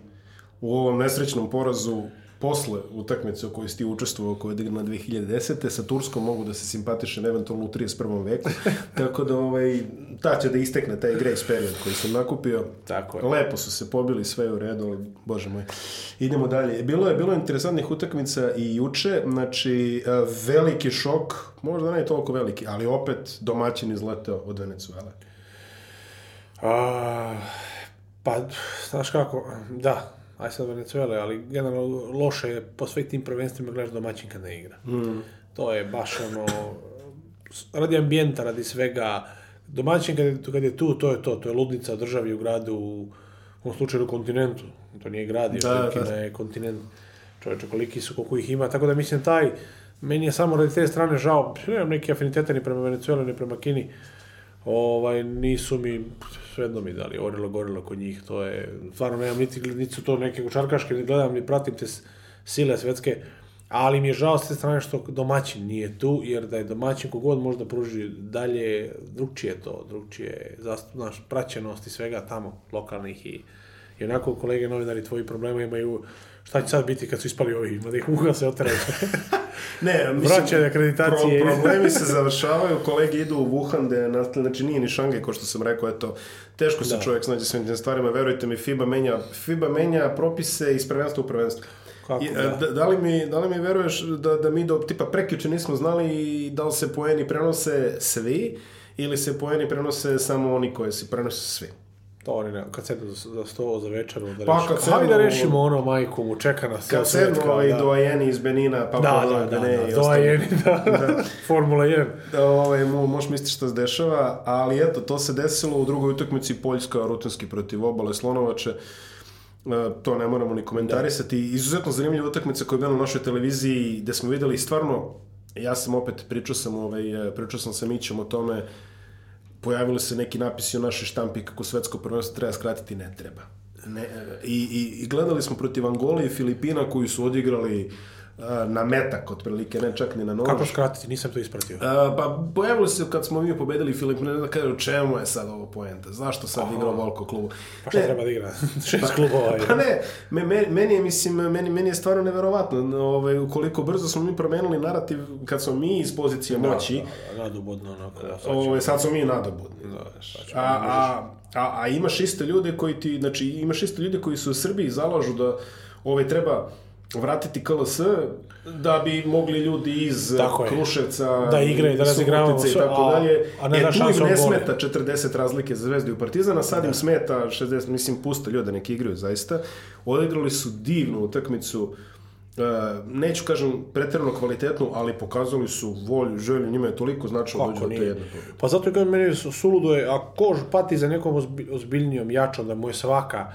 u ovom nesrećnom porazu posle utakmice u kojoj si ti učestvovao, koja je odigrana 2010. sa Turskom mogu da se simpatišem eventualno u 31. veku, tako da ovaj, ta će da istekne taj grace period koji sam nakupio. Tako je. Lepo su se pobili, sve u redu, ali bože moj. Idemo dalje. Bilo je bilo interesantnih utakmica i juče, znači veliki šok, možda ne toliko veliki, ali opet domaćin izleteo od Venezuela. A, pa, znaš kako, da, aj sad Venezuela, ali generalno loše je po svih tim prvenstvima gledaš domaćinka kad ne igra. Mm. To je baš ono, radi ambijenta, radi svega, domaćin kad je, kad je tu, to je to, to je ludnica državi u gradu, u ovom slučaju u kontinentu, to nije grad, je da, da. je kontinent, čovječe, koliki su, koliko ih ima, tako da mislim taj, meni je samo radi te strane žao, nemam neke afinitete ni prema Venezuela, ni prema Kini, ovaj, nisu mi, svejedno mi da li orilo gorilo kod njih, to je, stvarno nemam niti, niti su to neke košarkaške, ne gledam, ni pratim te sile svetske, ali mi je žao s te strane što domaćin nije tu, jer da je domaćin kogod možda pruži dalje, drugčije to, drugčije, zastup, naš praćenost i svega tamo, lokalnih i, i onako kolege novinari tvoji problema imaju šta će sad biti kad su ispali ovi, ima da ih ugase oteraju. Ne, mislim, Vraćanje akreditacije. Pro, problemi se završavaju, kolege idu u Wuhan, gde, znači nije ni Šangaj, kao što sam rekao, eto, teško se da. čovjek snađe s tim stvarima, verujte mi, FIBA menja, FIBA menja propise iz prvenstva u prvenstvo. Kako, da. E, da? Da, li mi, da li mi veruješ da, da mi do tipa prekjuče nismo znali da li se poeni prenose svi ili se poeni prenose samo oni koji se prenose svi? To oni ne, kad sednu za sto za večeru, onda pa, kad sednu, da rešimo ono majku mu, čeka nas. Kad sednu ovi da. dojeni iz Benina, pa da, da, da, da, da, dojeni, da, da, da. Formula 1. Ove, mo, moš misliti šta se dešava, ali eto, to se desilo u drugoj utakmici Poljska rutinski protiv obale Slonovače. E, to ne moramo ni komentarisati. Da. Izuzetno zanimljiva utakmica koja je bila na našoj televiziji, gde smo videli stvarno, ja sam opet pričao sam, ovaj, e, pričao sam sa Mićem o tome, pojavili se neki napisi u našoj štampi kako svetsko prvenstvo treba skratiti, ne treba. Ne, e, i, i, I gledali smo protiv Angole i Filipina koji su odigrali uh, na metak otprilike, ne čak ni na nož. Kako skratiti, nisam to ispratio. A, pa pojavilo se kad smo mi pobedili Filip, ne da kaže čemu je sad ovo poenta, zašto sad Aha. igrao volko klubu. Pa šta ne, treba da igra, šest pa, klubova. Pa ne, me, meni, je, mislim, meni, meni je stvarno neverovatno ovaj, koliko brzo smo mi promenili narativ kad smo mi iz pozicije da, moći. Da, da nadobudno onako. Ovaj, da-, da, sad, ovaj, sad smo mi nadobudni. Da, a, a, a, a imaš iste ljude koji ti, znači imaš iste ljude koji su u Srbiji zalažu da ovaj, treba vratiti KLS da bi mogli ljudi iz tako Kruševca da igraju, da razigravaju i tako a, dalje. A ne e, da tu im ne smeta 40 razlike za Zvezdu i Partizana, sad da. im smeta 60, mislim pusta ljuda neki igraju zaista. Odigrali su divnu utakmicu. Uh, neću kažem pretjerano kvalitetnu, ali pokazali su volju, želju, njima je toliko značilo dođe do te jedne pobjede. Pa zato je meni suludo je, a kož pati za nekom ozbiljnijom, jačom, da mu je svaka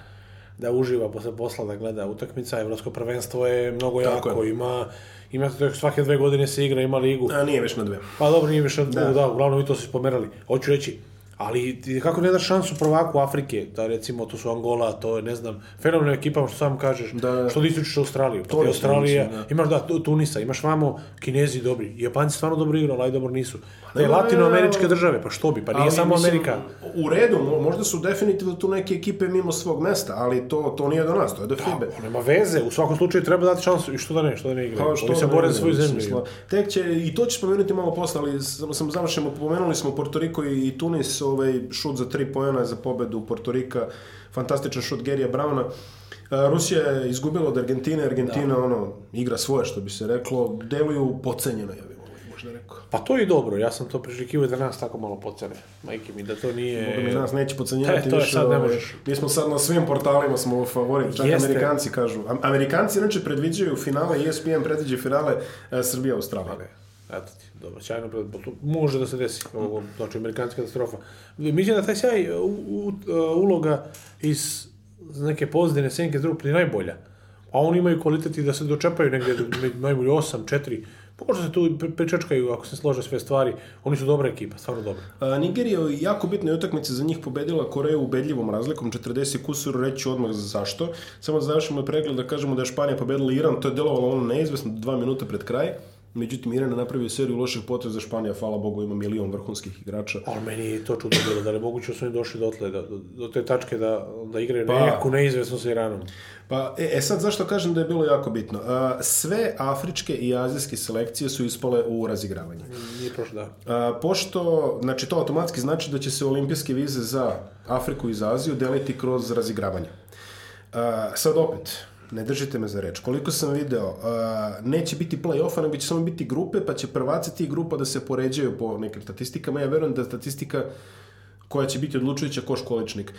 da uživa posle posla da gleda utakmica. Evropsko prvenstvo je mnogo Tako jako, je. ima ima to svake dve godine se igra, ima ligu. A nije već na dve. Pa dobro, nije već na dve, da, da uglavnom i to se pomerali. Hoću reći, ali kako ne daš šansu prvaku Afrike, da recimo to su Angola, to je ne znam, fenomenalna ekipa što sam kažeš, da, što ističeš Australiju, pa to je Australija, da. imaš da Tunisa, imaš vamo Kinezi dobri, Japanci stvarno dobro igrali, ali dobro nisu. Ne, da latinoameričke države, pa što bi, pa nije ali, samo mislim, Amerika. U redu, možda su definitivno tu neke ekipe mimo svog mesta, ali to, to nije do nas, to je do da, FIBE. Pa nema veze, u svakom slučaju treba dati šansu i što da ne, što da ne igra. Pa, što Oni se da bore za svoju zemlju. Tek će, i to će spomenuti malo posle, ali samo sam završimo, pomenuli smo Porto Riko i Tunis, ovaj šut za tri pojena za pobedu Porto Rika, fantastičan šut Gerija Brauna. E, Rusija je izgubila od Argentine, Argentina da. ono, igra svoje što bi se reklo, deluju pocenjeno je kupiš na neko. Pa to je dobro, ja sam to prižekivao da nas tako malo pocene. Majke mi, da to nije... Boga mi nas neće pocenjati e, to više. Sad ne ovaj, možeš. Mi smo sad na svim portalima smo favoriti, čak Jeste. Amerikanci kažu. Amerikanci inače predviđaju finale, ESPN predviđa finale uh, Srbija-Australija. Eto ti, dobro, sjajno, pa, pa može da se desi, ovo, znači, amerikanska katastrofa. Mislim da taj sjaj u, u, e, uloga iz neke pozdine senke drugog najbolja, a oni imaju kvalitet i da se dočepaju negdje najbolje 8, 4, Pošto se tu pričačkaju ako se slože sve stvari. Oni su dobra ekipa, stvarno dobra. E, Nigerija je jako bitna utakmica za njih pobedila Koreju ubedljivom razlikom, 40 kusur, reći odmah zašto. Samo da završimo pregled da kažemo da je Španija pobedila Iran, to je delovalo ono neizvesno dva minuta pred kraj. Međutim, Mirena napravio seriju loših poteza, Španija, hvala Bogu, ima milion vrhunskih igrača. Ali meni je to čudno bilo, da li moguće da su oni došli dotle, do, do te tačke da, da igraju pa, neku neizvesnost sa Iranom. Pa, e, e sad, zašto kažem da je bilo jako bitno? A, sve afričke i azijske selekcije su ispale u razigravanje. Nije prošlo, da. A, pošto, znači, to automatski znači da će se olimpijske vize za Afriku i za Aziju deliti kroz razigravanje. A, sad opet, Ne držite me za reč. Koliko sam video, uh, neće biti play-offa, nego će samo biti grupe, pa će prvaci tih grupa da se poređaju po nekim statistikama. Ja verujem da statistika koja će biti odlučujuća koš količnik.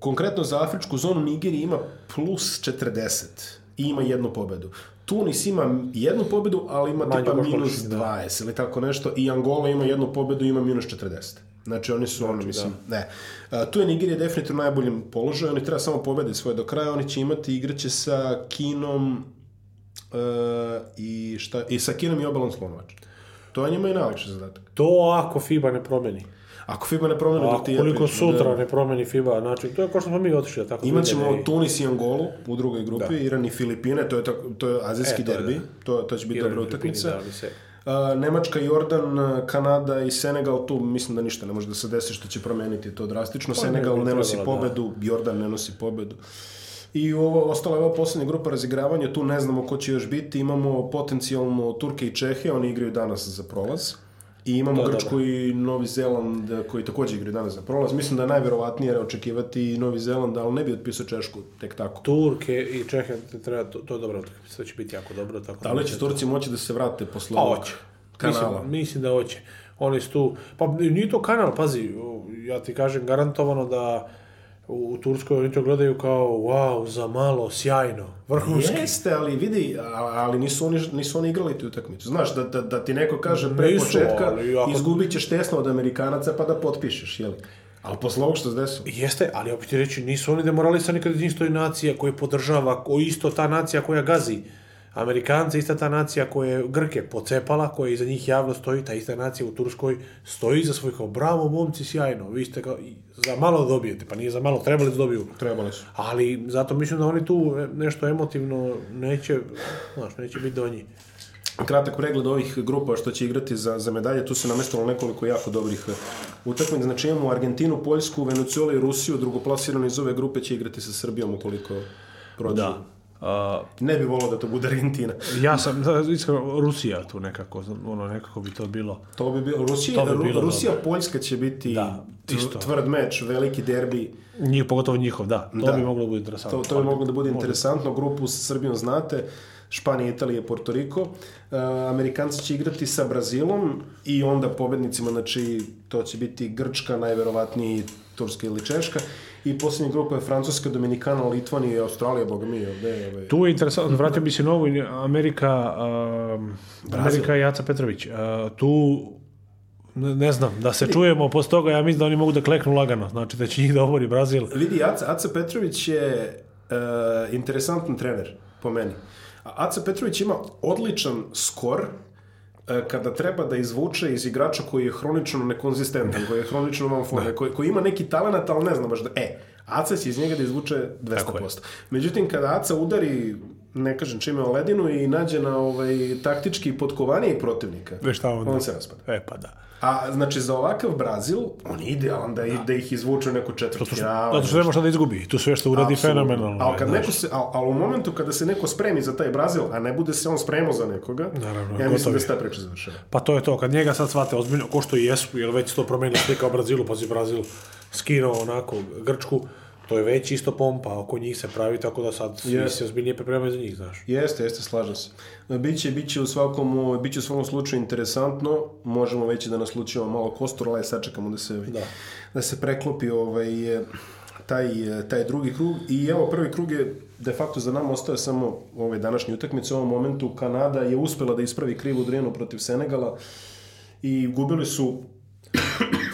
Konkretno za afričku zonu Nigerija ima plus 40 i ima jednu pobedu. Tunis ima jednu pobedu, ali ima Manju tipa minus 20 da. ili tako nešto i Angola ima jednu pobedu i ima minus 40. Znači oni su znači, ono, da. mislim, da. ne. A, tu je Nigerija definitivno najboljem položaju, oni treba samo pobede svoje do kraja, oni će imati, igraće sa Kinom uh, i, šta, i sa Kinom i obalom Slonovača. To je njima i najlakši zadatak. To ako FIBA ne promeni. Ako FIBA ne promeni... Ako da ti koliko ja sutra da... ne promeni FIBA, znači, to je kao što smo mi otišli. Tako Imaćemo da ćemo Tunis i Angolu u drugoj grupi, da. Iran i Filipine, to je, to je azijski e, to derbi, da. to, to će biti e, dobra utakmica. Da, Nemačka, Jordan, Kanada i Senegal, tu mislim da ništa ne može da se desi što će promeniti to drastično. Pa Senegal ne, ne nosi da, da. pobedu, Jordan ne nosi pobedu. I ovo, ostala je ova poslednja grupa razigravanja, tu ne znamo ko će još biti, imamo potencijalno Turke i Čehe, oni igraju danas za prolaz. I imamo da, da, Grčku da. i Novi Zeland eh, koji takođe igraju danas za prolaz. Mislim da je najverovatnije očekivati i Novi Zeland, ali ne bi otpisao Češku tek tako. Turke i Čehe treba, to, to je dobro, sve će biti jako dobro. Tako da li će Turci moći da se vrate posle pa ovog kanala? Mislim, mislim da hoće. Oni su tu, pa nije to kanal, pazi, ja ti kažem garantovano da u Turskoj oni to gledaju kao wow, za malo, sjajno, vrhunski. Jeste, ali vidi, ali nisu oni, nisu oni igrali tu utakmicu. Znaš, da, da, da ti neko kaže pre nisu, početka ali ako... izgubit ćeš tesno od Amerikanaca pa da potpišeš, jel? Ali posle ovog što se desilo. Jeste, ali opet ti reći, nisu oni demoralisani kad iz njih nacija koja podržava, ko isto ta nacija koja gazi. Amerikanci, ista ta nacija koja je Grke pocepala, koja iza njih javno stoji, ta ista nacija u Turskoj stoji za svoj kao bravo momci, sjajno, vi ste kao, za malo dobijete, pa nije za malo, trebali da dobiju. Trebali su. Ali zato mislim da oni tu nešto emotivno neće, znaš, neće biti donji. Kratak pregled ovih grupa što će igrati za, za medalje, tu se namestilo nekoliko jako dobrih eh, utakmica. Znači imamo Argentinu, Poljsku, Venezuelu i Rusiju, drugoplasirani iz ove grupe će igrati sa Srbijom ukoliko prođu. Da. Uh, ne bi volao da to bude Argentina. ja sam, da, iskreno, Rusija tu nekako, ono, nekako bi to bilo. To bi bilo, Rusija, to bi bilo Rusija dobro. Poljska će biti da, isto. tvrd meč, veliki derbi. Njih, pogotovo njihov, da. To da. bi moglo da bude interesantno. To, to bi moglo da bude interesantno. Grupu sa Srbijom znate. Španija, Italija, Porto Riko. Uh, Amerikanci će igrati sa Brazilom i onda pobednicima, znači to će biti Grčka, najverovatnije Turska ili Češka i posljednja grupa je Francuska, Dominikana, Litvanija i Australija, boga mi, ovde. Ovaj. Tu je interesantno, vratio bi se novu Amerika, uh, Amerika i Petrović. Uh, tu ne znam, da se čujemo posle toga, ja mislim da oni mogu da kleknu lagano, znači da će njih da obori Brazil. Vidi, Aca, Aca Petrović je uh, interesantan trener, po meni. Aca Petrović ima odličan skor, E, kada treba da izvuče iz igrača koji je hronično nekonzistentan, koji je hronično van forme, da. koji, koji ima neki talent, ali ne zna baš da, e, Aca će iz njega da izvuče 200%. Međutim, kada Aca udari ne kažem čime o ledinu i nađe na ovaj, taktički potkovaniji protivnika. Ve šta onda? On se raspada. E pa da. A znači za ovakav Brazil, on je idealan da, da. da ih izvuče u neku četvrtfinale. Zato što nema šta da izgubi, tu sve što uradi Absolut. fenomenalno. Ali, kad neko se, al, ali u momentu kada se neko spremi za taj Brazil, a ne bude se on spremao za nekoga, Naravno, ja gotovi. mislim da se ta priča završava. Pa to je to, kad njega sad shvate ozbiljno, ko što i jesu, jer već to promenio slika o Brazilu, pa Brazil skinuo onako Grčku, to je već isto pompa, oko njih se pravi, tako da sad yes. se ozbiljnije pripremaju za njih, znaš. Jeste, jeste, slažem se. E, biće, biće, u svakom, biće u svakom slučaju interesantno, možemo već da naslučimo malo kostor, ali sačekamo da se, da. da se preklopi ovaj, e, taj, e, taj drugi krug. I evo, prvi krug je de facto za nama ostaje samo ove današnje utakmice. U ovom momentu Kanada je uspela da ispravi krivu drenu protiv Senegala i gubili su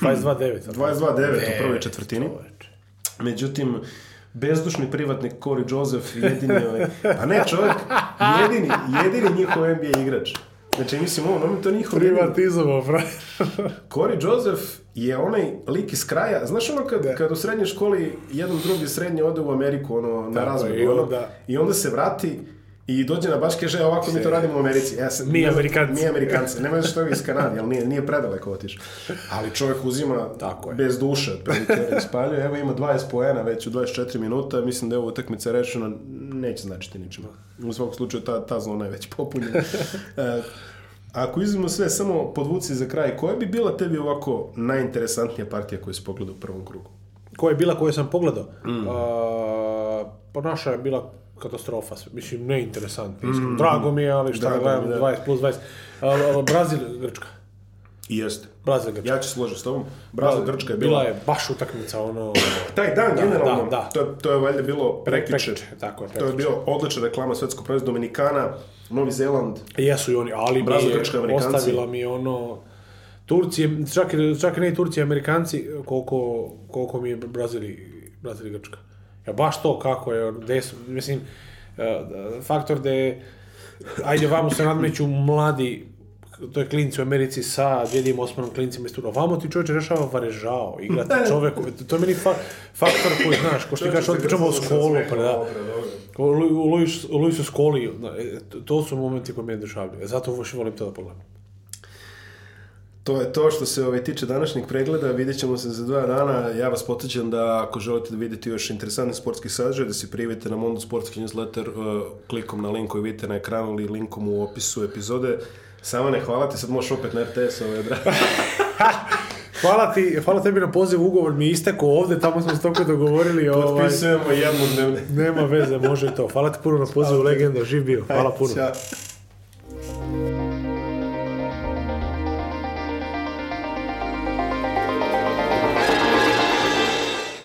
22-9 22-9 u prvoj četvrtini. Čoveč. Međutim, bezdušni privatnik Corey Joseph jedini ovaj, pa ne čovjek, jedini, jedini njihov NBA igrač. Znači, mislim, u ovom to njihov... Privatizovo, pra. Corey Joseph je onaj lik iz kraja. Znaš ono kad, da. kad u srednjoj školi jedan drugi srednje ode u Ameriku ono, na razgovor ono, i onda se vrati I dođe na baš kaže, ovako mi to radimo u Americi. E, ja sam, mi Amerikanci. Mi Amerikanci. Nema što je iz Kanade, ali nije, nije predaleko otiš. Ali čovjek uzima Tako je. bez duše, spaljuje. Evo ima 20 poena već u 24 minuta. Mislim da je ovo utakmica rešena, neće značiti ničima. U svakom slučaju ta, ta zona je već popunjena. E, ako izvimo sve, samo podvuci za kraj, koja bi bila tebi ovako najinteresantnija partija koju si pogledao u prvom krugu? Koja je bila koju sam pogledao? Mm. A, pa naša je bila katastrofa. Mislim, neinteresantno. Mhm, mm. Drago mi je, ali šta da, gledam, da. 20 plus 20. A, Brazil, Grčka. Jeste. Brazil, Grčka. Ja ću složiti s tobom. Brazil, Grčka je bila... Bila je baš utakmica, ono... Taj dan, da, generalno, da, da. To, je, to je valjda bilo prekjuče. tako je, prekjuče. To je bio odlična reklama svetskog prvenstva Dominikana, Novi Zeland. Jesu i oni, ali Brazil, mi je, Grčka, Amerikanci. ostavila mi ono... Turci, čak, čak ne i Turci, Amerikanci, koliko, koliko mi je Brazil i Grčka. E, baš to kako je, gde su, mislim, e, faktor da je, ajde vamo se nadmeću mladi, to je klinici u Americi sa djedim osmanom klinicima iz Tuna. Vamo ti čovječe rešava varežao, igra ti čoveku. To je meni fa faktor koji znaš, ko što ti kažeš, pričamo o skolu, pa da. U Luisu skoli, e, to su momenti koji me je dešavljaju. Zato volim to da pogledam. To je to što se ovaj, tiče današnjeg pregleda. Vidjet ćemo se za dva dana. Ja vas potičem da ako želite da vidite još interesantni sportski sadržaj, da se prijavite na Mondo Sportski newsletter uh, klikom na link koji vidite na ekranu ili linkom u opisu epizode. Samo ne hvala ti, sad možeš opet na RTS ove ovaj, drage. Hvala ti, hvala tebi na pozivu, ugovor mi je istekao ovde, tamo smo se toliko dogovorili. ovaj, Potpisujemo jednom dnevno. Nema veze, može to. Hvala ti puno na pozivu, legenda, živ bio. Hvala puno. Ćao.